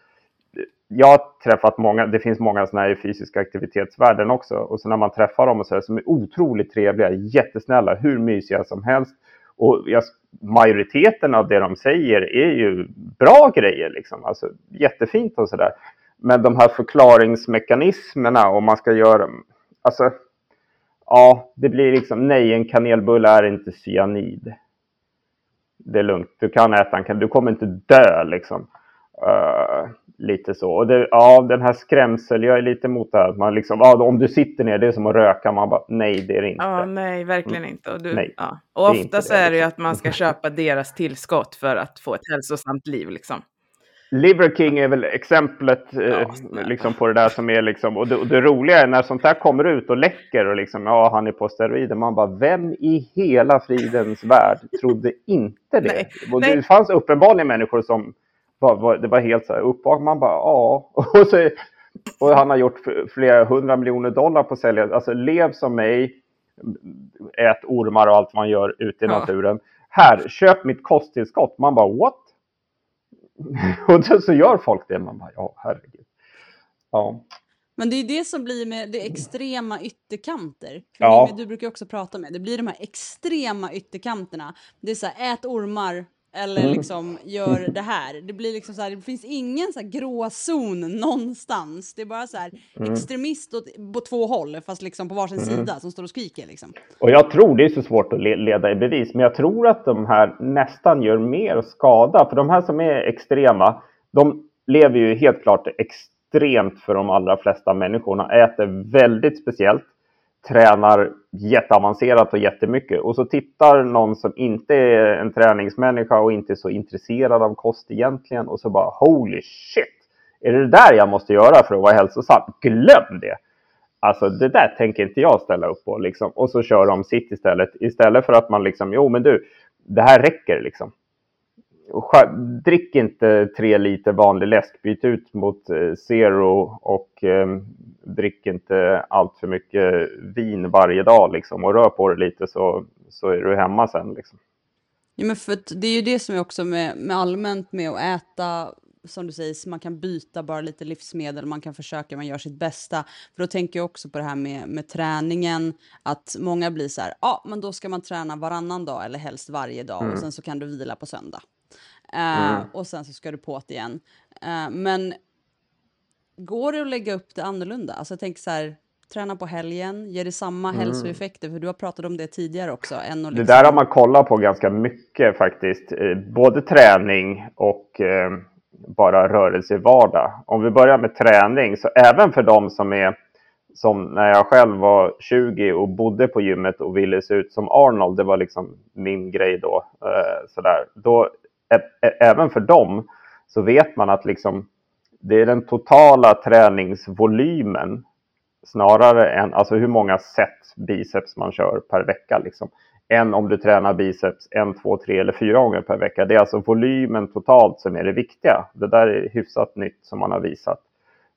jag har träffat många, det finns många sådana här i fysiska aktivitetsvärlden också. Och så när man träffar dem och så här, som är otroligt trevliga, jättesnälla, hur mysiga som helst. Och jag, majoriteten av det de säger är ju bra grejer, liksom. alltså jättefint och sådär. Men de här förklaringsmekanismerna, om man ska göra, alltså ja, det blir liksom nej, en kanelbulle är inte cyanid. Det är lugnt, du kan äta en kanelbulle. du kommer inte dö liksom. Uh, lite så. Och det, ja, den här skrämsel, jag är lite emot det här. Man liksom, ja, om du sitter ner, det är som att röka. Man bara, nej, det är det inte. Ja, nej, verkligen mm. inte. Och, du, nej, ja. och ofta så är det ju liksom. att man ska köpa deras tillskott för att få ett hälsosamt liv. Liksom. Liver King är väl exemplet eh, ja, liksom på det där som är liksom, och det, och det, roliga är när sånt här kommer ut och läcker och liksom, ja, han är på steroider. Man bara, vem i hela fridens värld trodde inte det? Nej, och det nej. fanns uppenbarligen människor som det var helt så här uppvak. Man bara, ja. Och, så, och han har gjort flera hundra miljoner dollar på att sälja, alltså lev som mig, ät ormar och allt man gör ute i ja. naturen. Här, köp mitt kosttillskott. Man bara, what? och så gör folk det. Man bara, ja, herregud. Ja. Men det är det som blir med det extrema ytterkanter. Ja. Du brukar också prata med, det blir de här extrema ytterkanterna. Det är så här, ät ormar eller mm. liksom gör det här. Det blir liksom så här, det finns ingen så här gråzon någonstans. Det är bara så här mm. extremist åt, på två håll, fast liksom på varsin mm. sida som står och skriker liksom. Och jag tror det är så svårt att leda i bevis, men jag tror att de här nästan gör mer skada. För de här som är extrema, de lever ju helt klart extremt för de allra flesta människorna, äter väldigt speciellt tränar jätteavancerat och jättemycket. Och så tittar någon som inte är en träningsmänniska och inte är så intresserad av kost egentligen och så bara holy shit! Är det det där jag måste göra för att vara hälsosam? Glöm det! Alltså det där tänker inte jag ställa upp på liksom. Och så kör de sitt istället. Istället för att man liksom, jo men du, det här räcker liksom drick inte tre liter vanlig läsk. Byt ut mot eh, Zero och eh, drick inte allt för mycket vin varje dag liksom, och rör på det lite så, så är du hemma sen. Liksom. Ja, men för det är ju det som är också med, med allmänt med att äta som du säger, man kan byta bara lite livsmedel, man kan försöka, man gör sitt bästa. För då tänker jag också på det här med, med träningen, att många blir så här, ja, ah, men då ska man träna varannan dag eller helst varje dag mm. och sen så kan du vila på söndag. Uh, mm. Och sen så ska du på det igen. Uh, men går det att lägga upp det annorlunda? Alltså jag tänker så här, träna på helgen, ger det samma mm. hälsoeffekter? För du har pratat om det tidigare också. Än liksom... Det där har man kollat på ganska mycket faktiskt. Eh, både träning och eh, bara rörelse i vardag. Om vi börjar med träning, så även för de som är som när jag själv var 20 och bodde på gymmet och ville se ut som Arnold, det var liksom min grej då. Eh, sådär. Då även för dem så vet man att liksom, det är den totala träningsvolymen snarare än alltså hur många set biceps man kör per vecka. Liksom, än om du tränar biceps en, två, tre eller fyra gånger per vecka. Det är alltså volymen totalt som är det viktiga. Det där är hyfsat nytt som man har visat.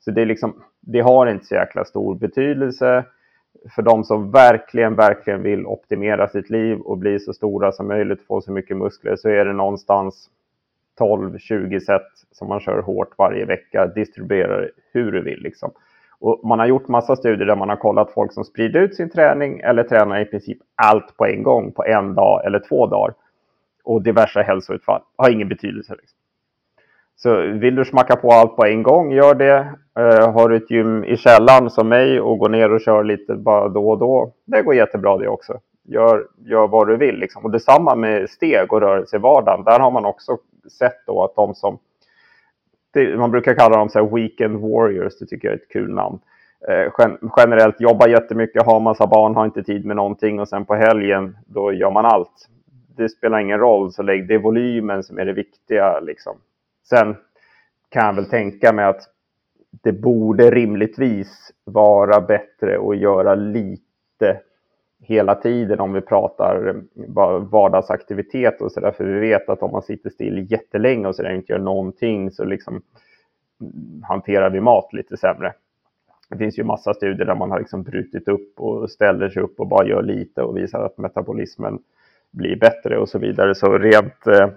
Så det, är liksom, det har inte så jäkla stor betydelse för de som verkligen, verkligen vill optimera sitt liv och bli så stora som möjligt, få så mycket muskler, så är det någonstans 12-20 set som man kör hårt varje vecka, distribuerar hur du vill. Liksom. Och man har gjort massa studier där man har kollat folk som sprider ut sin träning eller tränar i princip allt på en gång på en dag eller två dagar. och diverse hälsoutfall. Har ingen betydelse. Liksom. Så vill du smacka på allt på en gång, gör det. Eh, har du ett gym i källaren som mig och går ner och kör lite bara då och då, det går jättebra det också. Gör, gör vad du vill. Liksom. Och detsamma med steg och rörelse i vardagen. Där har man också sett då att de som, det, man brukar kalla dem så här weekend warriors, det tycker jag är ett kul namn. Eh, gen, generellt jobbar jättemycket, har massa barn, har inte tid med någonting och sen på helgen då gör man allt. Det spelar ingen roll, så det är volymen som är det viktiga. Liksom. Sen kan jag väl tänka mig att det borde rimligtvis vara bättre att göra lite hela tiden om vi pratar vardagsaktivitet och sådär. För vi vet att om man sitter still jättelänge och sådär inte gör någonting så liksom hanterar vi mat lite sämre. Det finns ju massa studier där man har liksom brutit upp och ställer sig upp och bara gör lite och visar att metabolismen blir bättre och så vidare. Så rent eh,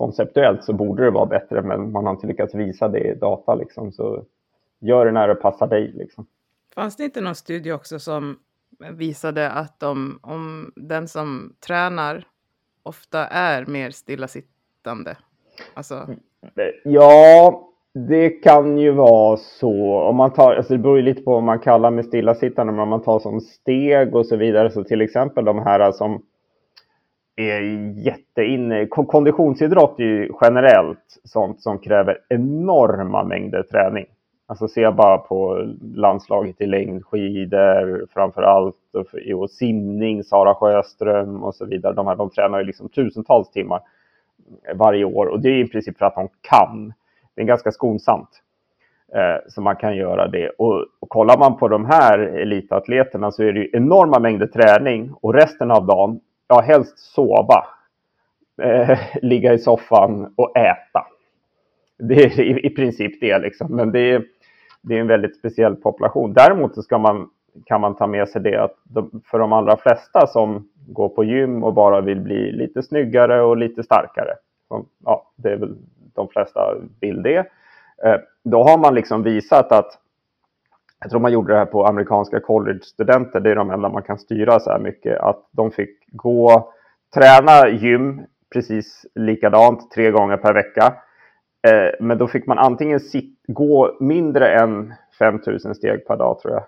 konceptuellt så borde det vara bättre, men man har inte lyckats visa det i data. Liksom, så gör det när det passar dig. Liksom. Fanns det inte någon studie också som visade att om, om den som tränar ofta är mer stillasittande? Alltså... Ja, det kan ju vara så. Om man tar, alltså det beror ju lite på vad man kallar med stillasittande, men om man tar som steg och så vidare, så till exempel de här som är jätteinne. Konditionsidrott är ju generellt sånt som kräver enorma mängder träning. Alltså se bara på landslaget i längdskidor framför allt och, och simning, Sara Sjöström och så vidare. De, här, de tränar ju liksom tusentals timmar varje år och det är i princip för att de kan. Det är ganska skonsamt. Eh, så man kan göra det. Och, och kollar man på de här elitatleterna så är det ju enorma mängder träning och resten av dagen ja, helst sova, eh, ligga i soffan och äta. Det är i, i princip det, liksom. men det är, det är en väldigt speciell population. Däremot så ska man, kan man ta med sig det att de, för de allra flesta som går på gym och bara vill bli lite snyggare och lite starkare, som, ja, det är väl de flesta vill det, eh, då har man liksom visat att jag tror man gjorde det här på amerikanska college-studenter, det är de enda man kan styra så här mycket, att de fick gå, träna gym precis likadant tre gånger per vecka. Eh, men då fick man antingen sit, gå mindre än 5000 steg per dag tror jag.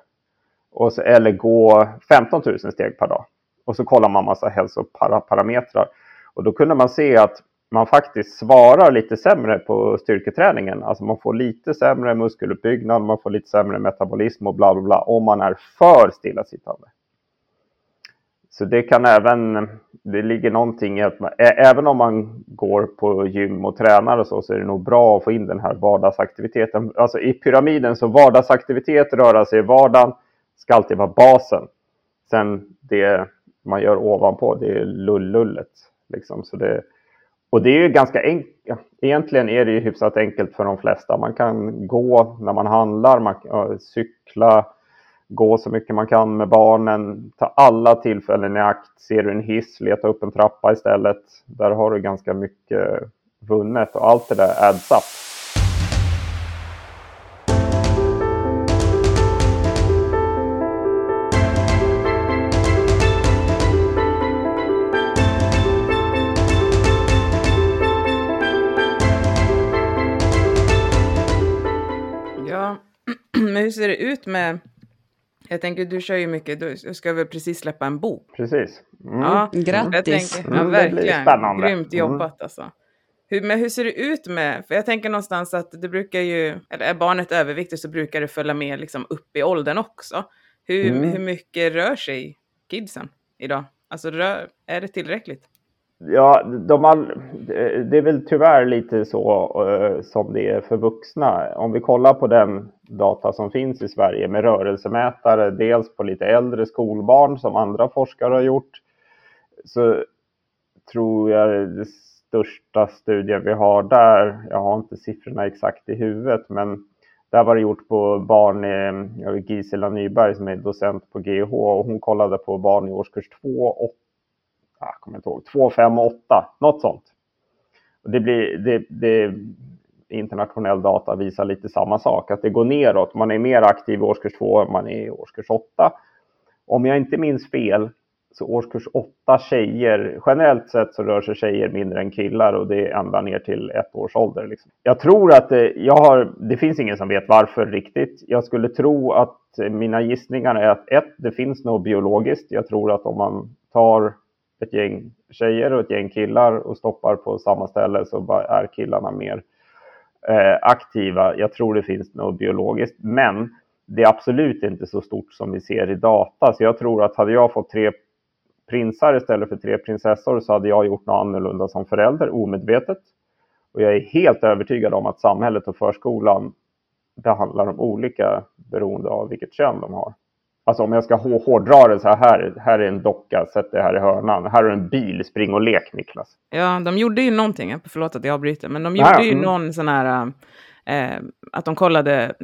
Och så, eller gå 15 000 steg per dag. Och så kollar man massa hälsoparametrar. Och då kunde man se att man faktiskt svarar lite sämre på styrketräningen. Alltså man får lite sämre muskeluppbyggnad, man får lite sämre metabolism och bla bla bla om man är för stillasittande. Så det kan även, det ligger någonting i att man, även om man går på gym och tränar och så, så är det nog bra att få in den här vardagsaktiviteten. Alltså i pyramiden så vardagsaktivitet, röra sig i vardagen, ska alltid vara basen. Sen det man gör ovanpå, det är lullullet. Liksom. Så det, och det är ju ganska enkelt. Egentligen är det ju hyfsat enkelt för de flesta. Man kan gå när man handlar, man kan cykla, gå så mycket man kan med barnen. Ta alla tillfällen i akt. Ser du en hiss, leta upp en trappa istället. Där har du ganska mycket vunnet och allt det där adds up. Ut med jag tänker, du kör ju mycket, du ska väl precis släppa en bok? Precis. Mm. Ja, grattis! Tänker, ja, mm, verkligen. Spännande. Grymt mm. jobbat mm. alltså. Hur, men hur ser det ut med, för jag tänker någonstans att det brukar ju, eller är barnet överviktigt så brukar det följa med liksom upp i åldern också. Hur, mm. hur mycket rör sig kidsen idag? Alltså rör, är det tillräckligt? Ja, de all, det är väl tyvärr lite så uh, som det är för vuxna. Om vi kollar på den data som finns i Sverige med rörelsemätare, dels på lite äldre skolbarn som andra forskare har gjort, så tror jag det största studien vi har där, jag har inte siffrorna exakt i huvudet, men där var det gjort på barn, i, Gisela Nyberg som är docent på GH och hon kollade på barn i årskurs 2, jag kommer inte ihåg, 2, 5 och 8, något sånt. Och det, blir, det, det, internationell data visar lite samma sak, att det går neråt. Man är mer aktiv i årskurs 2 än man är i årskurs 8. Om jag inte minns fel Så årskurs 8 tjejer, generellt sett så rör sig tjejer mindre än killar och det är ända ner till ett års ålder. Liksom. Jag tror att det, jag har, det finns ingen som vet varför riktigt. Jag skulle tro att eh, mina gissningar är att ett, det finns något biologiskt. Jag tror att om man tar ett gäng tjejer och ett gäng killar och stoppar på samma ställe så är killarna mer eh, aktiva. Jag tror det finns något biologiskt, men det är absolut inte så stort som vi ser i data. Så jag tror att hade jag fått tre prinsar istället för tre prinsessor så hade jag gjort något annorlunda som förälder, omedvetet. Och jag är helt övertygad om att samhället och förskolan behandlar dem olika beroende av vilket kön de har. Alltså om jag ska hårdra det så här, här är en docka, sätt det här i hörnan. Här är en bil, spring och lek Niklas. Ja, de gjorde ju någonting, förlåt att jag avbryter, men de gjorde ju mm. någon sån här, eh, att de kollade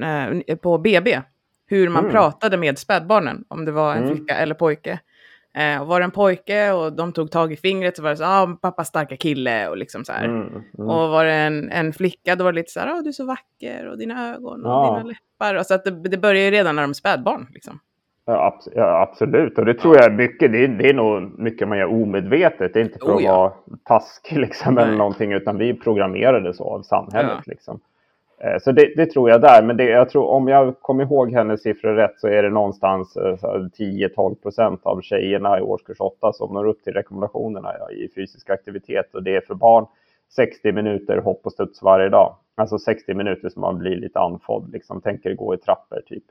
eh, på BB, hur man mm. pratade med spädbarnen, om det var en mm. flicka eller pojke. Eh, och var det en pojke och de tog tag i fingret så var det så ah, pappa starka kille och liksom så här. Mm, mm. Och var det en, en flicka då var det lite så här, ah, du är så vacker och dina ögon och ja. dina läppar. Och så att det, det börjar ju redan när de är spädbarn liksom. Ja, absolut, och det tror jag är mycket. Det är, det är nog mycket man gör omedvetet. Det är inte för oh, att ja. vara taskig liksom, eller någonting, utan vi är programmerade så av samhället. Ja. Liksom. Eh, så det, det, tror jag där, men det, jag tror, om jag kommer ihåg hennes siffror rätt så är det någonstans 10-12 eh, procent av tjejerna i årskurs 8 som når upp till rekommendationerna ja, i fysisk aktivitet och det är för barn 60 minuter hopp och studs varje dag. Alltså 60 minuter som man blir lite andfådd, liksom tänker gå i trappor typ.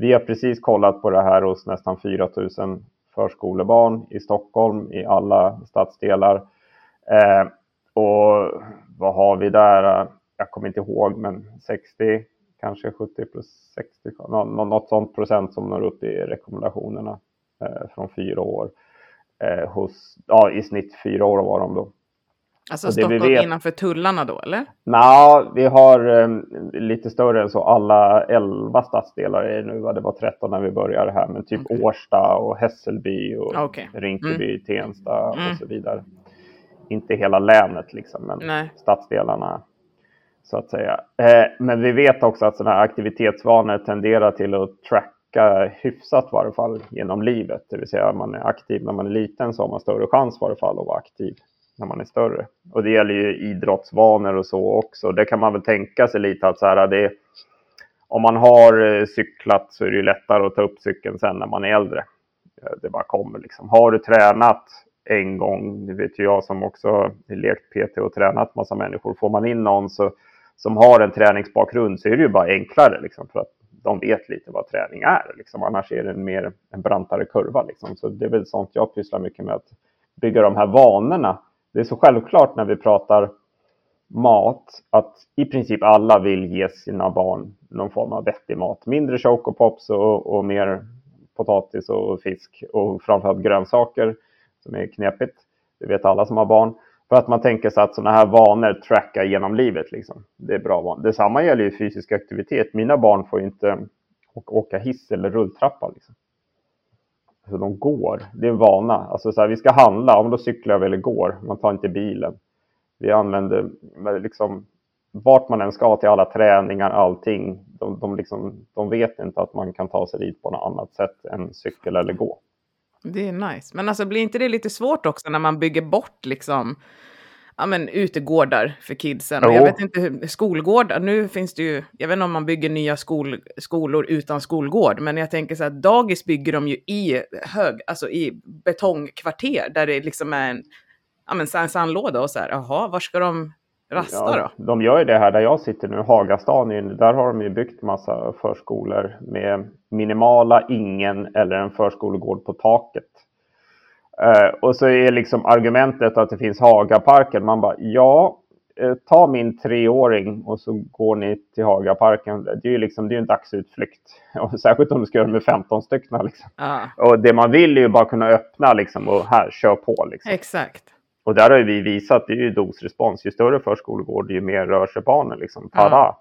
Vi har precis kollat på det här hos nästan 4 000 förskolebarn i Stockholm i alla stadsdelar. Eh, och vad har vi där? Jag kommer inte ihåg, men 60, kanske 70 plus 60, något sånt procent som når upp i rekommendationerna eh, från fyra år. Eh, hos, ja, I snitt fyra år var de då. Alltså Stockholm vet... innanför tullarna då, eller? Nej, vi har um, lite större än så. Alla elva stadsdelar är nu, det var 13 när vi började här, men typ okay. Årsta och Hässelby och okay. Rinkeby, mm. Tensta mm. och så vidare. Inte hela länet liksom, men Nej. stadsdelarna så att säga. Eh, men vi vet också att sådana här aktivitetsvanor tenderar till att tracka hyfsat i varje fall genom livet. Det vill säga, man är aktiv när man är liten så har man större chans i varje fall att vara aktiv när man är större. Och det gäller ju idrottsvanor och så också. Det kan man väl tänka sig lite att så här, det, om man har eh, cyklat så är det ju lättare att ta upp cykeln sen när man är äldre. Eh, det bara kommer liksom. Har du tränat en gång, det vet ju jag som också lekt PT och tränat massa människor. Får man in någon så, som har en träningsbakgrund så är det ju bara enklare liksom, för att de vet lite vad träning är. Liksom. Annars är det en mer en brantare kurva. Liksom. Så det är väl sånt jag pysslar mycket med, att bygga de här vanorna det är så självklart när vi pratar mat att i princip alla vill ge sina barn någon form av vettig mat. Mindre Choco Pops och, och mer potatis och fisk och framförallt grönsaker som är knepigt. Det vet alla som har barn. För att man tänker sig att sådana här vanor trackar genom livet. Liksom. Det är bra vanor. Detsamma gäller ju fysisk aktivitet. Mina barn får inte åka hiss eller rulltrappa. Liksom hur de går. Det är en vana. Alltså så här, vi ska handla, om då cyklar vi eller går. Man tar inte bilen. Vi använder liksom vart man än ska till alla träningar, allting. De, de, liksom, de vet inte att man kan ta sig dit på något annat sätt än cykel eller gå. Det är nice. Men alltså blir inte det lite svårt också när man bygger bort liksom ja, men, utegårdar för kidsen. Jag vet inte hur, skolgårdar, nu finns det ju, jag vet inte om man bygger nya skol, skolor utan skolgård, men jag tänker så här, dagis bygger de ju i hög, alltså i betongkvarter där det liksom är en, ja, men, en sandlåda och så här, jaha, var ska de rasta ja, då? De gör ju det här där jag sitter nu, Hagastan, där har de ju byggt massa förskolor med minimala, ingen eller en förskolegård på taket. Uh, och så är liksom argumentet att det finns Hagaparken. Man bara, ja, uh, ta min treåring och så går ni till Hagaparken. Det är ju liksom, det är en dagsutflykt. Och särskilt om du ska göra det med 15 stycken. Liksom. Och det man vill är ju bara kunna öppna liksom, och här, kör på. Liksom. Exakt. Och där har vi visat, det är ju dosrespons. Ju större förskolegård, ju mer rör sig barnen. Liksom. Tada! Eh,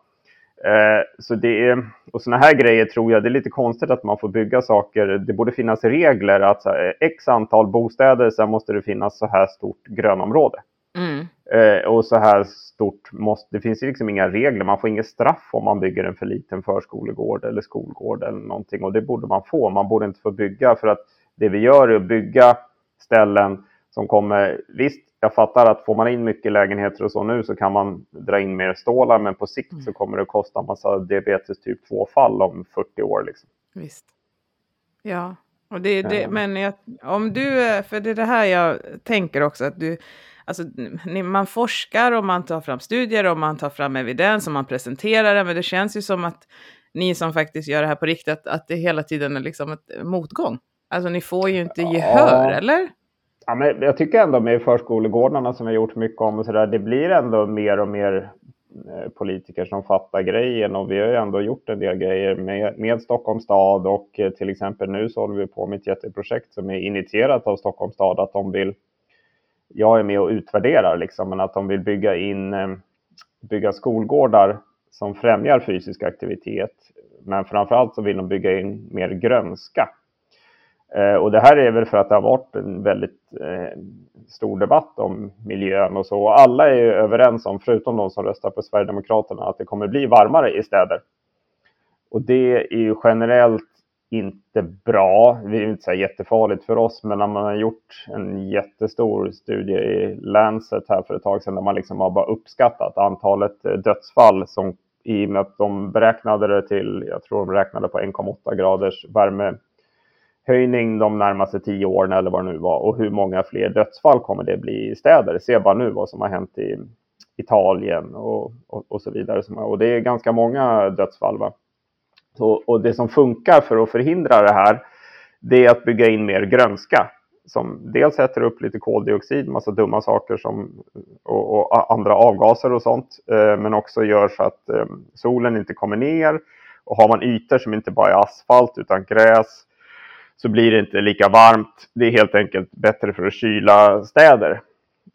så det är, och sådana här grejer tror jag, det är lite konstigt att man får bygga saker. Det borde finnas regler att så här, x antal bostäder, sen måste det finnas så här stort grönområde. Mm. Eh, och så här stort måste, det finns ju liksom inga regler, man får inget straff om man bygger en för liten förskolegård eller skolgård eller någonting. Och det borde man få, man borde inte få bygga för att det vi gör är att bygga ställen som kommer, visst jag fattar att får man in mycket lägenheter och så nu så kan man dra in mer stålar men på sikt så mm. kommer det kosta en massa diabetes typ 2-fall om 40 år. Liksom. Visst. Ja, och det, det, men jag, om du, för det är det här jag tänker också att du, alltså man forskar och man tar fram studier och man tar fram evidens och man presenterar det, men det känns ju som att ni som faktiskt gör det här på riktigt, att, att det hela tiden är liksom ett motgång. Alltså ni får ju inte gehör, ja. eller? Ja, men jag tycker ändå med förskolegårdarna som vi gjort mycket om och så där, det blir ändå mer och mer eh, politiker som fattar grejen och vi har ju ändå gjort en del grejer med, med Stockholms stad och eh, till exempel nu så håller vi på med ett jätteprojekt som är initierat av Stockholms stad att de vill, jag är med och utvärderar liksom, men att de vill bygga in, eh, bygga skolgårdar som främjar fysisk aktivitet. Men framförallt så vill de bygga in mer grönska Eh, och det här är väl för att det har varit en väldigt eh, stor debatt om miljön och så. Och alla är ju överens om, förutom de som röstar på Sverigedemokraterna, att det kommer bli varmare i städer. Och det är ju generellt inte bra. Det är inte så jättefarligt för oss, men när man har gjort en jättestor studie i Lancet här för ett tag sedan där man liksom har bara uppskattat antalet eh, dödsfall som i och med att de beräknade det till, jag tror de räknade på 1,8 graders värme höjning de närmaste tio åren eller vad det nu var och hur många fler dödsfall kommer det bli i städer? Se bara nu vad som har hänt i Italien och, och, och så vidare. Och det är ganska många dödsfall. Va? Så, och det som funkar för att förhindra det här, det är att bygga in mer grönska som dels sätter upp lite koldioxid, massa dumma saker som, och, och andra avgaser och sånt, eh, men också gör så att eh, solen inte kommer ner. Och har man ytor som inte bara är asfalt utan gräs så blir det inte lika varmt. Det är helt enkelt bättre för att kyla städer.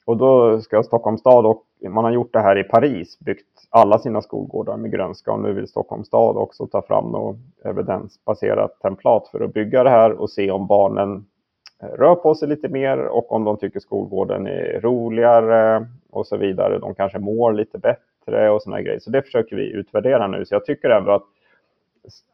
Och då ska Stockholms stad, och man har gjort det här i Paris, byggt alla sina skolgårdar med grönska och nu vill Stockholms stad också ta fram något evidensbaserat templat för att bygga det här och se om barnen eh, rör på sig lite mer och om de tycker skolgården är roligare och så vidare. De kanske mår lite bättre och sådana grejer. Så det försöker vi utvärdera nu. Så jag tycker ändå att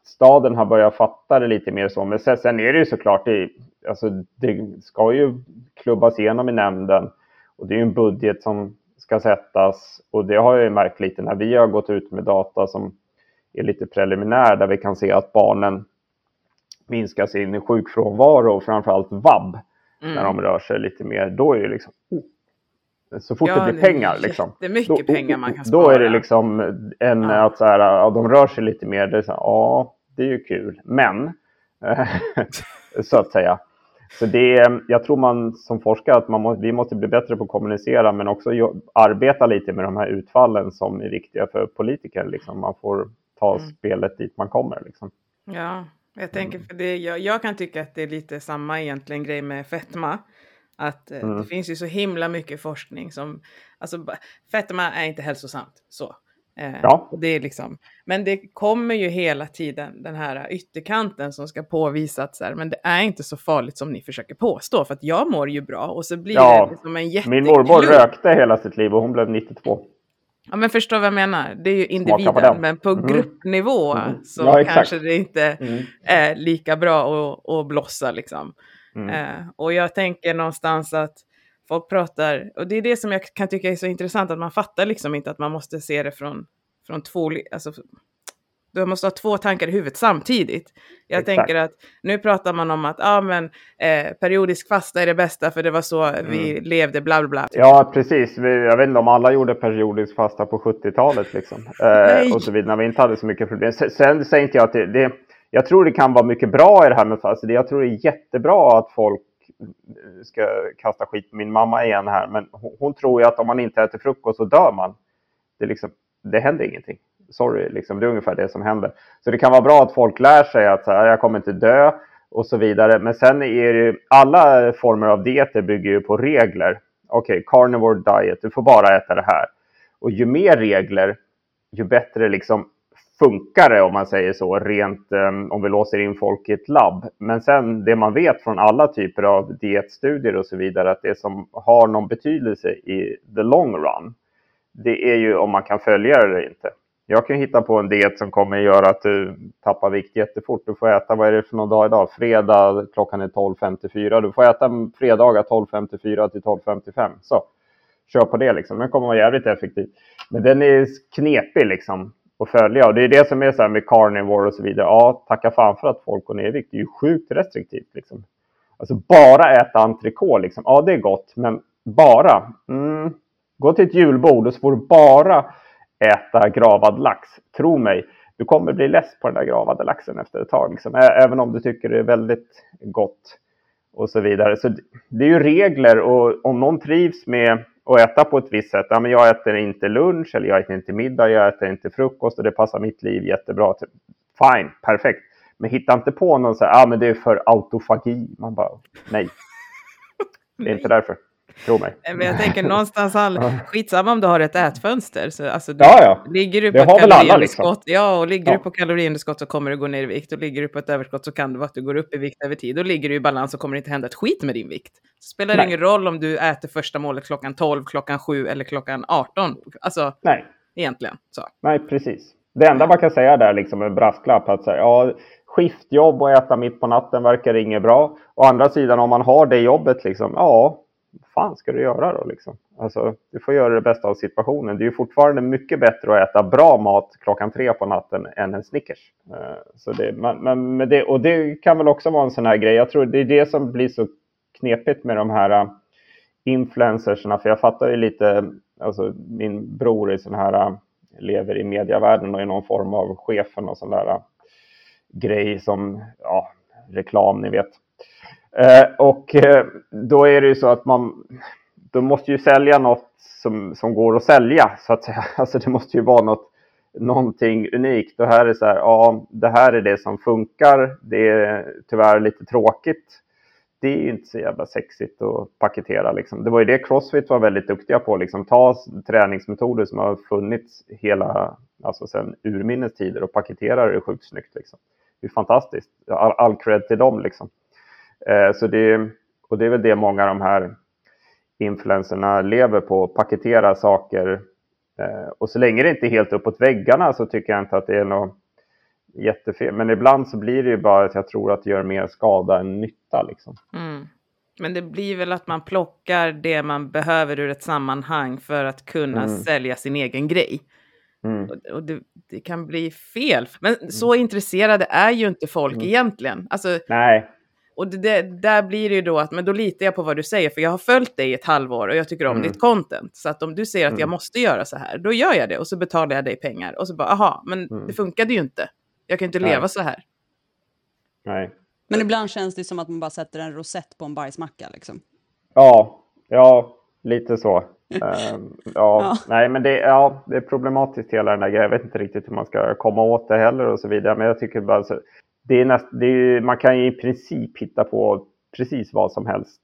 staden har börjat fatta det lite mer så. Men sen, är det ju såklart, det, alltså, det ska ju klubbas igenom i nämnden och det är ju en budget som ska sättas och det har jag ju märkt lite när vi har gått ut med data som är lite preliminär där vi kan se att barnen minskar sin sjukfrånvaro och framförallt vab mm. när de rör sig lite mer. Då är det liksom, oh, så fort ja, det blir pengar. Liksom, då, pengar man kan spara. Då är det liksom en ja. att så här, ja, de rör sig lite mer. Det är så här, ja, det är ju kul. Men, så att säga. Så det är, jag tror man som forskare att man må, vi måste bli bättre på att kommunicera men också arbeta lite med de här utfallen som är viktiga för politiker. Liksom. Man får ta mm. spelet dit man kommer. Liksom. Ja, jag tänker för det. Jag, jag kan tycka att det är lite samma egentligen grej med fetma. Att eh, mm. det finns ju så himla mycket forskning som, alltså fetma är inte hälsosamt så. Eh, ja. det är liksom, men det kommer ju hela tiden den här ytterkanten som ska påvisa att så här, men det är inte så farligt som ni försöker påstå för att jag mår ju bra och så blir ja. det liksom en jätteklubb. Min mormor rökte hela sitt liv och hon blev 92. Ja men förstår vad jag menar, det är ju individen men på mm. gruppnivå mm. så ja, kanske det inte mm. är lika bra att, att blossa liksom. Mm. Eh, och jag tänker någonstans att folk pratar, och det är det som jag kan tycka är så intressant, att man fattar liksom inte att man måste se det från, från två, alltså du måste ha två tankar i huvudet samtidigt. Jag Exakt. tänker att nu pratar man om att ah, men, eh, periodisk fasta är det bästa för det var så mm. vi levde, bla bla bla. Ja, precis. Jag vet inte om alla gjorde periodisk fasta på 70-talet liksom. Eh, och så vidare, när vi inte hade så mycket problem. Sen, säger inte jag att det, det jag tror det kan vara mycket bra i det här med alltså, fast. Jag tror det är jättebra att folk eh, ska kasta skit på min mamma igen här, men hon, hon tror ju att om man inte äter frukost så dör man. Det, liksom, det händer ingenting. Sorry, liksom, det är ungefär det som händer. Så det kan vara bra att folk lär sig att så här, jag kommer inte dö och så vidare. Men sen är det ju, alla former av dieter bygger ju på regler. Okej, okay, carnivore diet, du får bara äta det här. Och ju mer regler, ju bättre liksom funkar det om man säger så, rent eh, om vi låser in folk i ett labb. Men sen det man vet från alla typer av dietstudier och så vidare, att det som har någon betydelse i the long run, det är ju om man kan följa det eller inte. Jag kan hitta på en diet som kommer göra att du tappar vikt jättefort. Du får äta, vad är det för någon dag idag? Fredag klockan är 12.54. Du får äta fredagar 12.54 till 12.55. Så kör på det liksom. Den kommer vara jävligt effektiv. Men den är knepig liksom att följa. Och det är det som är så här med carnivore och så vidare. Ja, tacka fan för att folk går ner i vikt. Det är ju sjukt restriktivt liksom. Alltså bara äta entrecote liksom. Ja, det är gott, men bara. Mm. Gå till ett julbord och så får du bara äta gravad lax. Tro mig, du kommer bli less på den där gravade laxen efter ett tag. Liksom. Även om du tycker det är väldigt gott och så vidare. Så det är ju regler och om någon trivs med att äta på ett visst sätt. Ja, men jag äter inte lunch eller jag äter inte middag, jag äter inte frukost och det passar mitt liv jättebra. Fine, perfekt. Men hitta inte på någon så här, ah, men det är för autofagi. Man bara, nej. Det är inte därför. Tro mig. Men jag tänker någonstans, all... skitsamma om du har ett ätfönster. Så, alltså, du, ja, ja. Ligger du på det väl alla liksom. Ja, och ligger ja. du på kaloriunderskott så kommer du gå ner i vikt. Och ligger du på ett överskott så kan det vara att du går upp i vikt över tid. Och ligger du i balans så kommer det inte hända ett skit med din vikt. Så spelar det ingen roll om du äter första målet klockan 12, klockan 7 eller klockan 18. Alltså, Nej. egentligen. Så. Nej, precis. Det enda man kan säga där liksom en brasklapp att säga, ja, skiftjobb och äta mitt på natten verkar inget bra. Å andra sidan om man har det jobbet, liksom, ja, fan ska du göra då? Liksom? Alltså, du får göra det bästa av situationen. Det är ju fortfarande mycket bättre att äta bra mat klockan tre på natten än en Snickers. Uh, så det, men, men det, och det kan väl också vara en sån här grej. Jag tror det är det som blir så knepigt med de här eh, uh, influencersna. För jag fattar ju lite, alltså min bror är sån här, uh, lever i medievärlden och är någon form av chefen och sån där grej som ja, reklam, ni vet. Eh, och eh, då är det ju så att man då måste ju sälja något som, som går att sälja så att säga. Alltså det måste ju vara något, någonting unikt. Och här är så här, ja, det här är det som funkar. Det är tyvärr lite tråkigt. Det är ju inte så jävla sexigt att paketera. Liksom. Det var ju det Crossfit var väldigt duktiga på. Liksom. Ta träningsmetoder som har funnits hela, alltså sedan urminnes tider och paketera det sjukt snyggt. Liksom. Det är fantastiskt. All, all cred till dem. Liksom. Eh, så det, och det är väl det många av de här influenserna lever på, paketera saker. Eh, och så länge det inte är helt uppåt väggarna så tycker jag inte att det är något jättefel. Men ibland så blir det ju bara att jag tror att det gör mer skada än nytta. Liksom. Mm. Men det blir väl att man plockar det man behöver ur ett sammanhang för att kunna mm. sälja sin egen grej. Mm. Och, det, det, kan bli fel. Men så mm. intresserade är ju inte folk mm. egentligen. Alltså, Nej. Och det, det, där blir det ju då att, men då litar jag på vad du säger, för jag har följt dig i ett halvår och jag tycker om mm. ditt content. Så att om du säger att mm. jag måste göra så här, då gör jag det och så betalar jag dig pengar. Och så bara, aha, men mm. det funkade ju inte. Jag kan inte Nej. leva så här. Nej. Men ibland känns det som att man bara sätter en rosett på en bajsmacka liksom. Ja, ja, lite så. um, ja, ja, nej, men det, ja, det är problematiskt hela den där grejen. Jag vet inte riktigt hur man ska komma åt det heller och så vidare. Men jag tycker bara så, det är näst, det är, man kan ju i princip hitta på precis vad som helst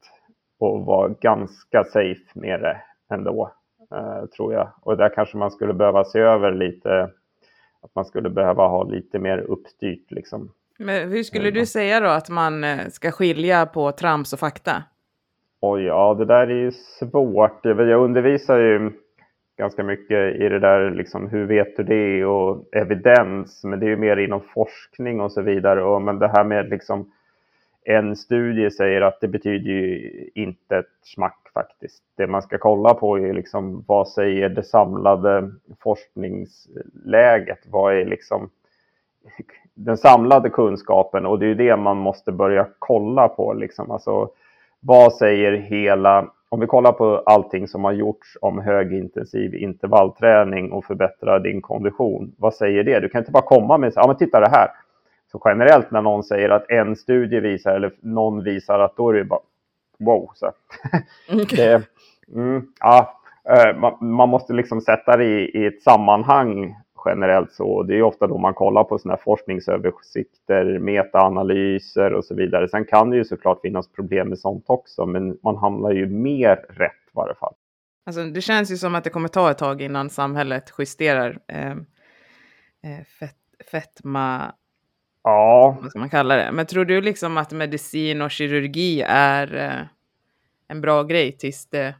och vara ganska safe med det ändå, eh, tror jag. Och där kanske man skulle behöva se över lite, att man skulle behöva ha lite mer uppstyrt liksom. Men hur skulle du säga då att man eh, ska skilja på trams och fakta? Oj, ja, det där är ju svårt. Jag undervisar ju ganska mycket i det där, liksom, hur vet du det och evidens, men det är ju mer inom forskning och så vidare. Och, men det här med liksom, en studie säger att det betyder ju inte ett smack faktiskt. Det man ska kolla på är liksom, vad säger det samlade forskningsläget? Vad är liksom den samlade kunskapen? Och det är ju det man måste börja kolla på. Liksom. Alltså, vad säger hela om vi kollar på allting som har gjorts om högintensiv intervallträning och förbättra din kondition. Vad säger det? Du kan inte bara komma med ja men titta det här. Så generellt när någon säger att en studie visar eller någon visar att då är det bara wow. Så. det, mm, ja, eh, man, man, måste liksom sätta det i, i ett sammanhang generellt så. Det är ofta då man kollar på här forskningsöversikter, metaanalyser och så vidare. Sen kan det ju såklart finnas problem med sånt också, men man hamnar ju mer rätt i varje fall. Alltså, det känns ju som att det kommer ta ett tag innan samhället justerar eh, eh, fett, fetma Ja. Vad ska man kalla det? Men tror du liksom att medicin och kirurgi är eh, en bra grej tills det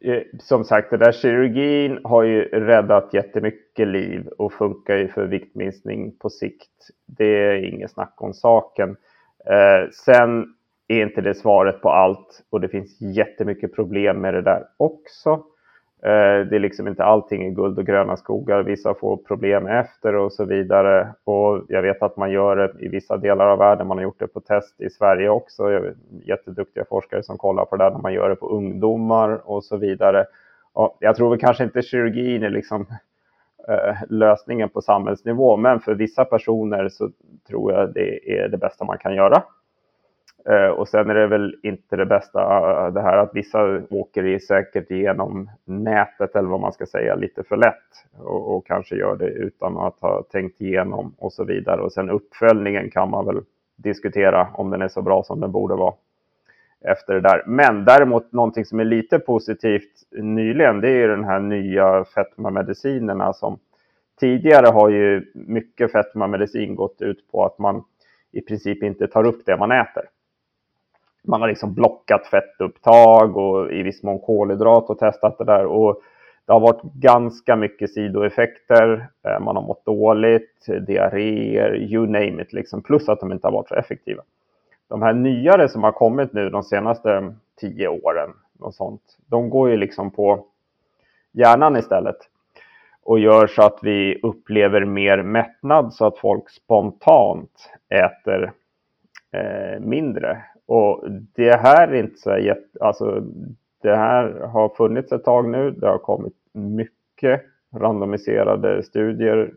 Eh, som sagt, den där kirurgin har ju räddat jättemycket liv och funkar ju för viktminskning på sikt. Det är inget snack om saken. Eh, sen är inte det svaret på allt och det finns jättemycket problem med det där också. Eh, det är liksom inte allting i guld och gröna skogar. Vissa får problem efter och så vidare. Och jag vet att man gör det i vissa delar av världen. Man har gjort det på test i Sverige också. Jag vet, jätteduktiga forskare som kollar på det där när man gör det på ungdomar och så vidare. Och jag tror väl kanske inte kirurgin är liksom eh, lösningen på samhällsnivå, men för vissa personer så tror jag det är det bästa man kan göra. Eh, och sen är det väl inte det bästa eh, det här att vissa åker i säkert igenom nätet eller vad man ska säga lite för lätt och, och, kanske gör det utan att ha tänkt igenom och så vidare. Och sen uppföljningen kan man väl diskutera om den är så bra som den borde vara efter det där. Men däremot någonting som är lite positivt nyligen, det är den här nya fetmamedicinerna som tidigare har ju mycket fetmamedicin gått ut på att man i princip inte tar upp det man äter man har liksom blockat fettupptag och i viss mån kolhydrat och testat det där. Och det har varit ganska mycket sidoeffekter. Eh, man har mått dåligt, diarréer, you name it, liksom. plus att de inte har varit så effektiva. De här nyare som har kommit nu de senaste tio åren, och sånt, de går ju liksom på hjärnan istället och gör så att vi upplever mer mättnad så att folk spontant äter eh, mindre och det här är inte så jätte, alltså det här har funnits ett tag nu. Det har kommit mycket randomiserade studier.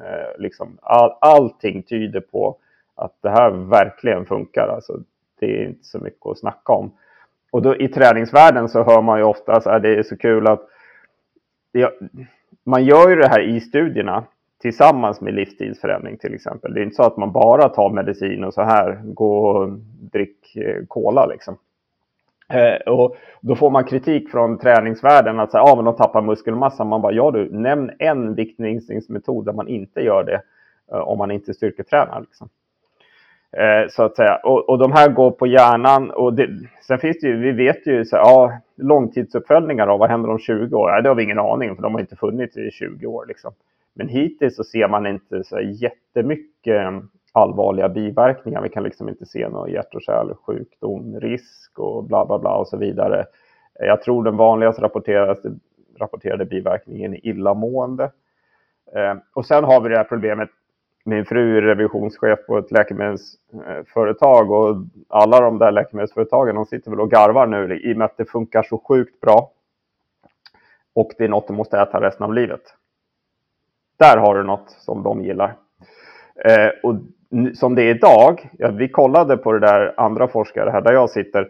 Eh, liksom all, allting tyder på att det här verkligen funkar. Alltså, det är inte så mycket att snacka om. Och då, i träningsvärlden så hör man ju ofta att det är så kul att det, man gör ju det här i studierna tillsammans med livsstilsförändring till exempel. Det är inte så att man bara tar medicin och så här, gå och drick eh, cola liksom. Eh, och då får man kritik från träningsvärlden att säga, ah, men de tappar muskelmassa. Man bara, ja du, nämn en viktminskningsmetod där man inte gör det eh, om man inte styrketränar. Liksom. Eh, så att säga. Och, och de här går på hjärnan. Och det, sen finns det ju, vi vet ju, så, ja, långtidsuppföljningar då, vad händer om 20 år? Ja, det har vi ingen aning för de har inte funnits i 20 år. Liksom. Men hittills så ser man inte så jättemycket allvarliga biverkningar. Vi kan liksom inte se någon hjärt och kärlsjukdom, risk och bla bla bla och så vidare. Jag tror den vanligaste rapporterade, rapporterade biverkningen är illamående. Eh, och sen har vi det här problemet. Min fru är revisionschef på ett läkemedelsföretag och alla de där läkemedelsföretagen de sitter väl och garvar nu i och med att det funkar så sjukt bra. Och det är något de måste äta resten av livet. Där har du något som de gillar. Eh, och som det är idag, ja, vi kollade på det där andra forskare här där jag sitter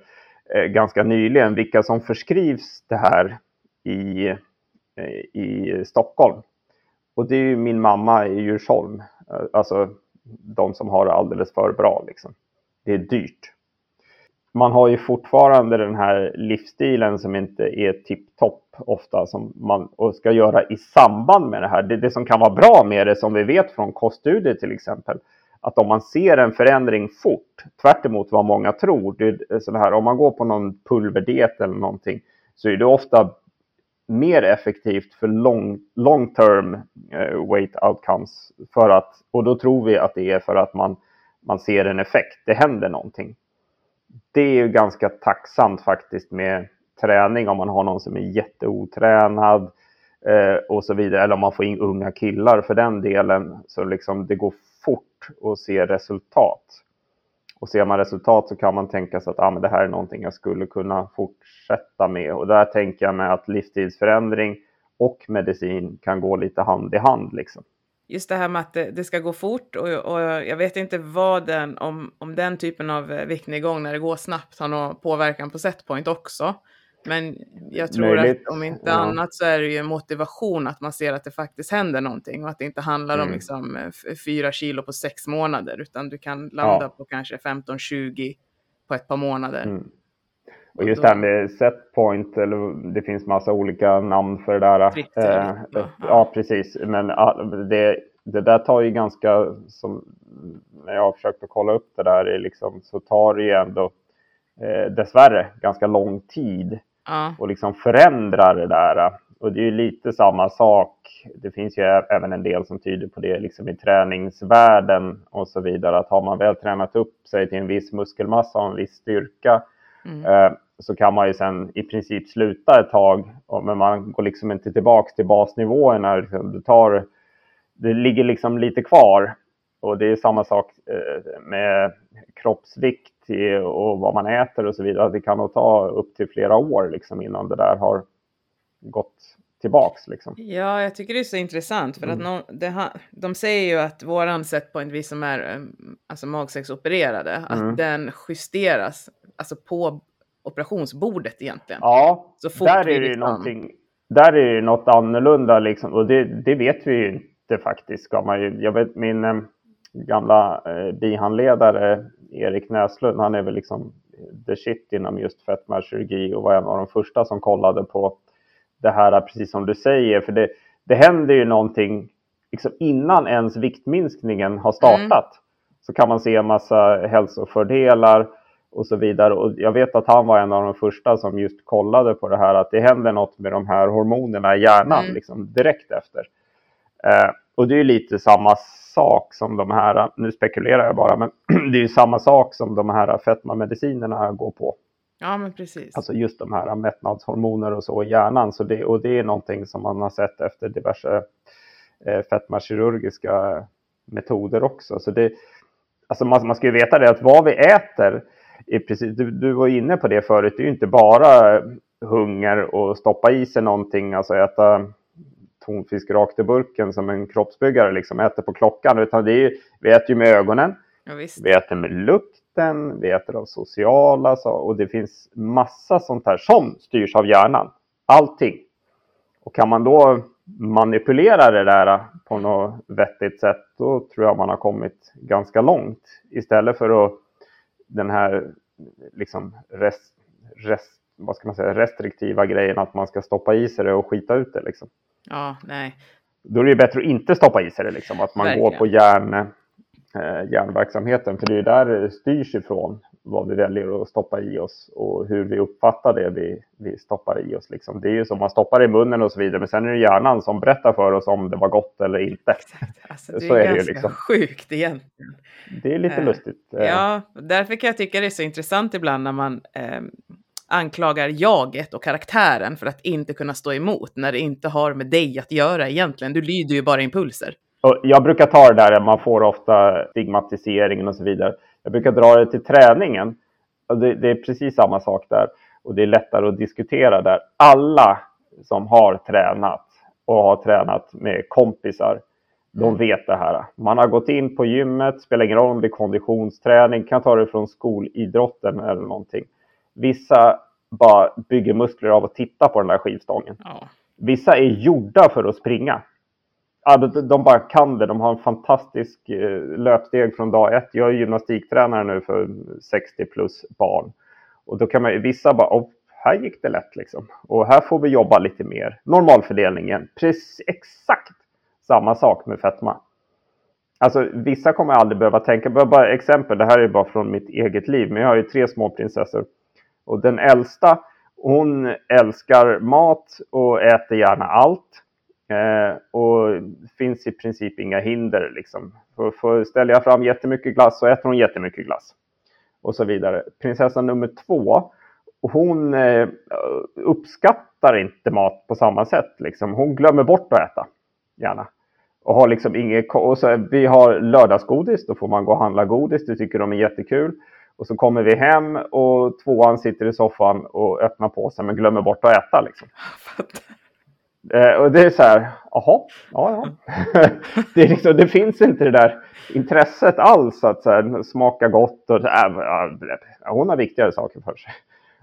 eh, ganska nyligen, vilka som förskrivs det här i, eh, i Stockholm. Och det är ju min mamma i Djursholm, eh, alltså de som har det alldeles för bra. Liksom. Det är dyrt man har ju fortfarande den här livsstilen som inte är tipptopp ofta som man ska göra i samband med det här. Det, det som kan vara bra med det som vi vet från koststudier till exempel att om man ser en förändring fort, tvärt vad många tror, det är så här, om man går på någon pulverdiet eller någonting, så är det ofta mer effektivt för long, long term eh, weight outcomes. För att, och då tror vi att det är för att man, man ser en effekt, det händer någonting det är ju ganska tacksamt faktiskt med träning om man har någon som är jätteotränad eh, och så vidare. Eller om man får in unga killar för den delen. Så liksom det går fort att se resultat. Och ser man resultat så kan man tänka sig att ah, men det här är någonting jag skulle kunna fortsätta med. Och där tänker jag mig att livsstilsförändring och medicin kan gå lite hand i hand. Liksom just det här med att det, det ska gå fort och, och, jag vet inte vad den, om, om den typen av eh, viktnedgång när det går snabbt har någon påverkan på setpoint också. Men jag tror Möjligt. att om inte ja. annat så är det ju motivation att man ser att det faktiskt händer någonting och att det inte handlar mm. om liksom eh, fyra kilo på sex månader utan du kan landa ja. på kanske 15-20 på ett par månader. Mm. Och just det här med setpoint, eller det finns massa olika namn för det där. Eh, ja. ja, precis. Men det, det där tar ju ganska, som när jag har försökt att kolla upp det där, liksom, så tar det ju ändå eh, dessvärre ganska lång tid ja. och liksom förändra det där. Och det är ju lite samma sak. Det finns ju även en del som tyder på det liksom i träningsvärlden och så vidare. Att har man väl tränat upp sig till en viss muskelmassa och en viss styrka mm. Eh, så kan man ju sen i princip sluta ett tag. Men man går liksom inte tillbaka till basnivåerna. Liksom. Du tar, det ligger liksom lite kvar. Och det är samma sak eh, med kroppsvikt och vad man äter och så vidare. Det kan nog ta upp till flera år liksom innan det där har gått tillbaks. Liksom. Ja, jag tycker det är så intressant för mm. att någon, det, de säger ju att våran en vis som är eh, alltså magsäcksopererade, mm. att den justeras alltså på operationsbordet egentligen. Ja, där är det ju någonting, där är det något annorlunda liksom och det, det vet vi ju inte faktiskt. Ska man ju, jag vet min eh, gamla eh, bihandledare Erik Näslund, han är väl liksom the shit inom just fetmakirurgi och var en av de första som kollade på det här, precis som du säger, för det, det händer ju någonting liksom innan ens viktminskningen har startat. Mm. Så kan man se en massa hälsofördelar och så vidare. Och jag vet att han var en av de första som just kollade på det här, att det händer något med de här hormonerna i hjärnan mm. liksom, direkt efter. Eh, och det är lite samma sak som de här, nu spekulerar jag bara, men det är ju samma sak som de här fetmamedicinerna går på. Ja, men precis. Alltså just de här mättnadshormoner och så i hjärnan. Så det, och det är någonting som man har sett efter diverse eh, fetmakirurgiska metoder också. Så det, alltså man, man ska ju veta det att vad vi äter, är precis, du, du var inne på det förut, det är ju inte bara hunger och stoppa i sig någonting, alltså äta tonfisk rakt i burken som en kroppsbyggare liksom äter på klockan, utan det är ju, vi äter ju med ögonen, ja, vi äter med lukt, maten, vi äter av sociala och det finns massa sånt här som styrs av hjärnan. Allting. Och kan man då manipulera det där på något vettigt sätt, då tror jag man har kommit ganska långt. Istället för att den här liksom rest, rest, vad ska man säga, restriktiva grejen att man ska stoppa i sig det och skita ut det. Liksom. Ja, nej. Då är det bättre att inte stoppa i sig det, liksom. att man Verkligen. går på hjärn, eh, järnverksamheten. För det är där det styrs ifrån vad vi väljer att stoppa i oss och hur vi uppfattar det vi, vi stoppar i oss. Liksom. Det är ju som man stoppar i munnen och så vidare, men sen är det hjärnan som berättar för oss om det var gott eller inte. Alltså, det så är, är ganska det liksom. sjukt egentligen. Det är lite uh, lustigt. Ja, därför kan jag tycka det är så intressant ibland när man eh, anklagar jaget och karaktären för att inte kunna stå emot när det inte har med dig att göra egentligen. Du lyder ju bara impulser. Jag brukar ta det där, man får ofta stigmatiseringen och så vidare. Jag brukar dra det till träningen. Det, det, är precis samma sak där. Och det är lättare att diskutera där. Alla som har tränat och har tränat med kompisar, de mm. vet det här. Man har gått in på gymmet, spelar ingen roll om det är konditionsträning, kan ta det från skolidrotten eller någonting. Vissa bara bygger muskler av att titta på den där skivstången. Vissa är gjorda för att springa ja, de, de bara kan det. De har en fantastisk eh, löpsteg från dag ett. Jag är gymnastiktränare nu för 60 plus barn. Och då kan man vissa bara, oh, här gick det lätt liksom. Och här får vi jobba lite mer. Normalfördelningen, precis exakt samma sak med fetma. Alltså vissa kommer aldrig behöva tänka, bara exempel, det här är bara från mitt eget liv, men jag har ju tre små prinsessor. Och den äldsta, hon älskar mat och äter gärna allt. Eh, och finns i princip inga hinder. Liksom. För, för ställer jag fram jättemycket glass så äter hon jättemycket glass. Och så vidare. Prinsessan nummer två, hon eh, uppskattar inte mat på samma sätt. Liksom. Hon glömmer bort att äta, gärna. Och har liksom inget, och så, vi har lördagsgodis, då får man gå och handla godis, det tycker de är jättekul. Och så kommer vi hem och tvåan sitter i soffan och öppnar på sig men glömmer bort att äta. Liksom. Eh, och det är så här, jaha, ja, ja. det, liksom, det, finns inte det där intresset alls att så här, smaka gott och äh, hon har viktigare saker för sig.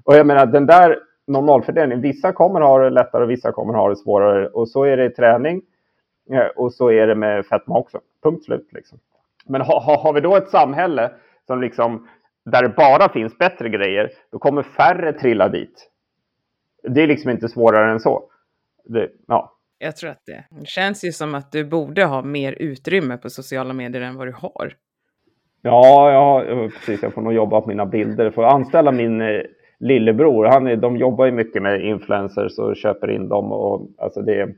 Och jag menar den där normalfördelningen, vissa kommer ha det lättare och vissa kommer ha det svårare. Och så är det i träning eh, och så är det med fetma också. Punkt slut liksom. Men ha, ha, har vi då ett samhälle som liksom, där det bara finns bättre grejer, då kommer färre trilla dit. Det är liksom inte svårare än så det, ja. Jag tror att det, det känns ju som att du borde ha mer utrymme på sociala medier än vad du har. Ja, ja precis. Jag får nog jobba på mina bilder. Får anställa min, lillebror, han är, de jobbar ju mycket med influencers och köper in dem och alltså det,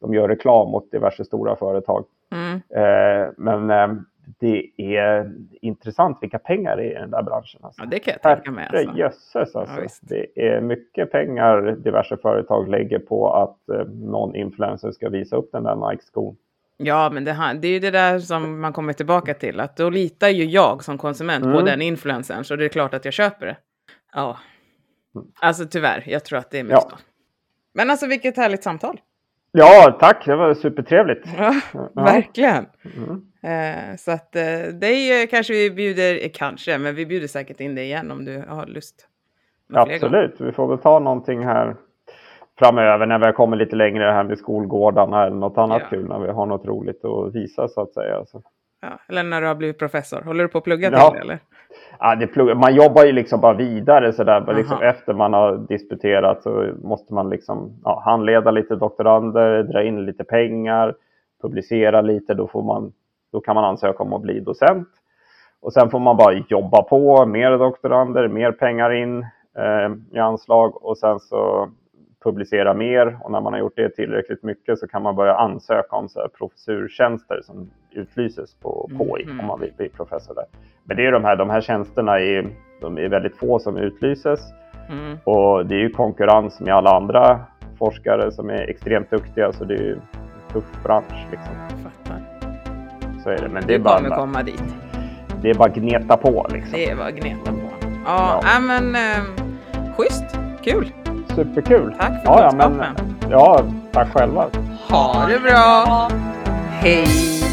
de gör reklam mot diverse stora företag. Mm. Eh, men eh, det är intressant vilka pengar det är i den där branschen. Alltså. Ja, det kan jag tänka mig. Alltså. Jösses alltså. Ja, det är mycket pengar diverse företag lägger på att eh, någon influencer ska visa upp den där Nike-skon. Ja, men det, det är ju det där som man kommer tillbaka till. Att då litar ju jag som konsument mm. på den influencern. Så det är klart att jag köper det. Ja. Alltså tyvärr, jag tror att det är mycket ja. Men alltså vilket härligt samtal. Ja, tack. Det var supertrevligt. Ja, verkligen. Mm. Eh, så att eh, dig kanske vi bjuder, eh, kanske, men vi bjuder säkert in dig igen om du har lust. Absolut, vi får väl ta någonting här framöver när vi har kommit lite längre här med skolgårdarna eller något annat ja. kul när vi har något roligt att visa så att säga. Ja, eller när du har blivit professor. Håller du på att plugga ja. till det eller? Ja, det plugg, man jobbar ju liksom bara vidare så där. Liksom efter man har disputerat så måste man liksom ja, handleda lite doktorander, dra in lite pengar, publicera lite. Då, får man, då kan man ansöka om att bli docent. Och sen får man bara jobba på, mer doktorander, mer pengar in eh, i anslag och sen så publicera mer och när man har gjort det tillräckligt mycket så kan man börja ansöka om så här professurtjänster som utlyses på KI mm. om man vill bli professor där. Men det är de här, de här tjänsterna är, de är väldigt få som utlyses mm. och det är ju konkurrens med alla andra forskare som är extremt duktiga så det är ju en tuff bransch. Liksom. Så är det. Men det är bara, kommer komma dit. Det är bara gneta på liksom. Det är bara gneta på. Ja, ja. men eh, schysst, kul. Superkul. Tack för ja, kunskapen. Ja, men, ja, tack själva. Ha det bra. Hej.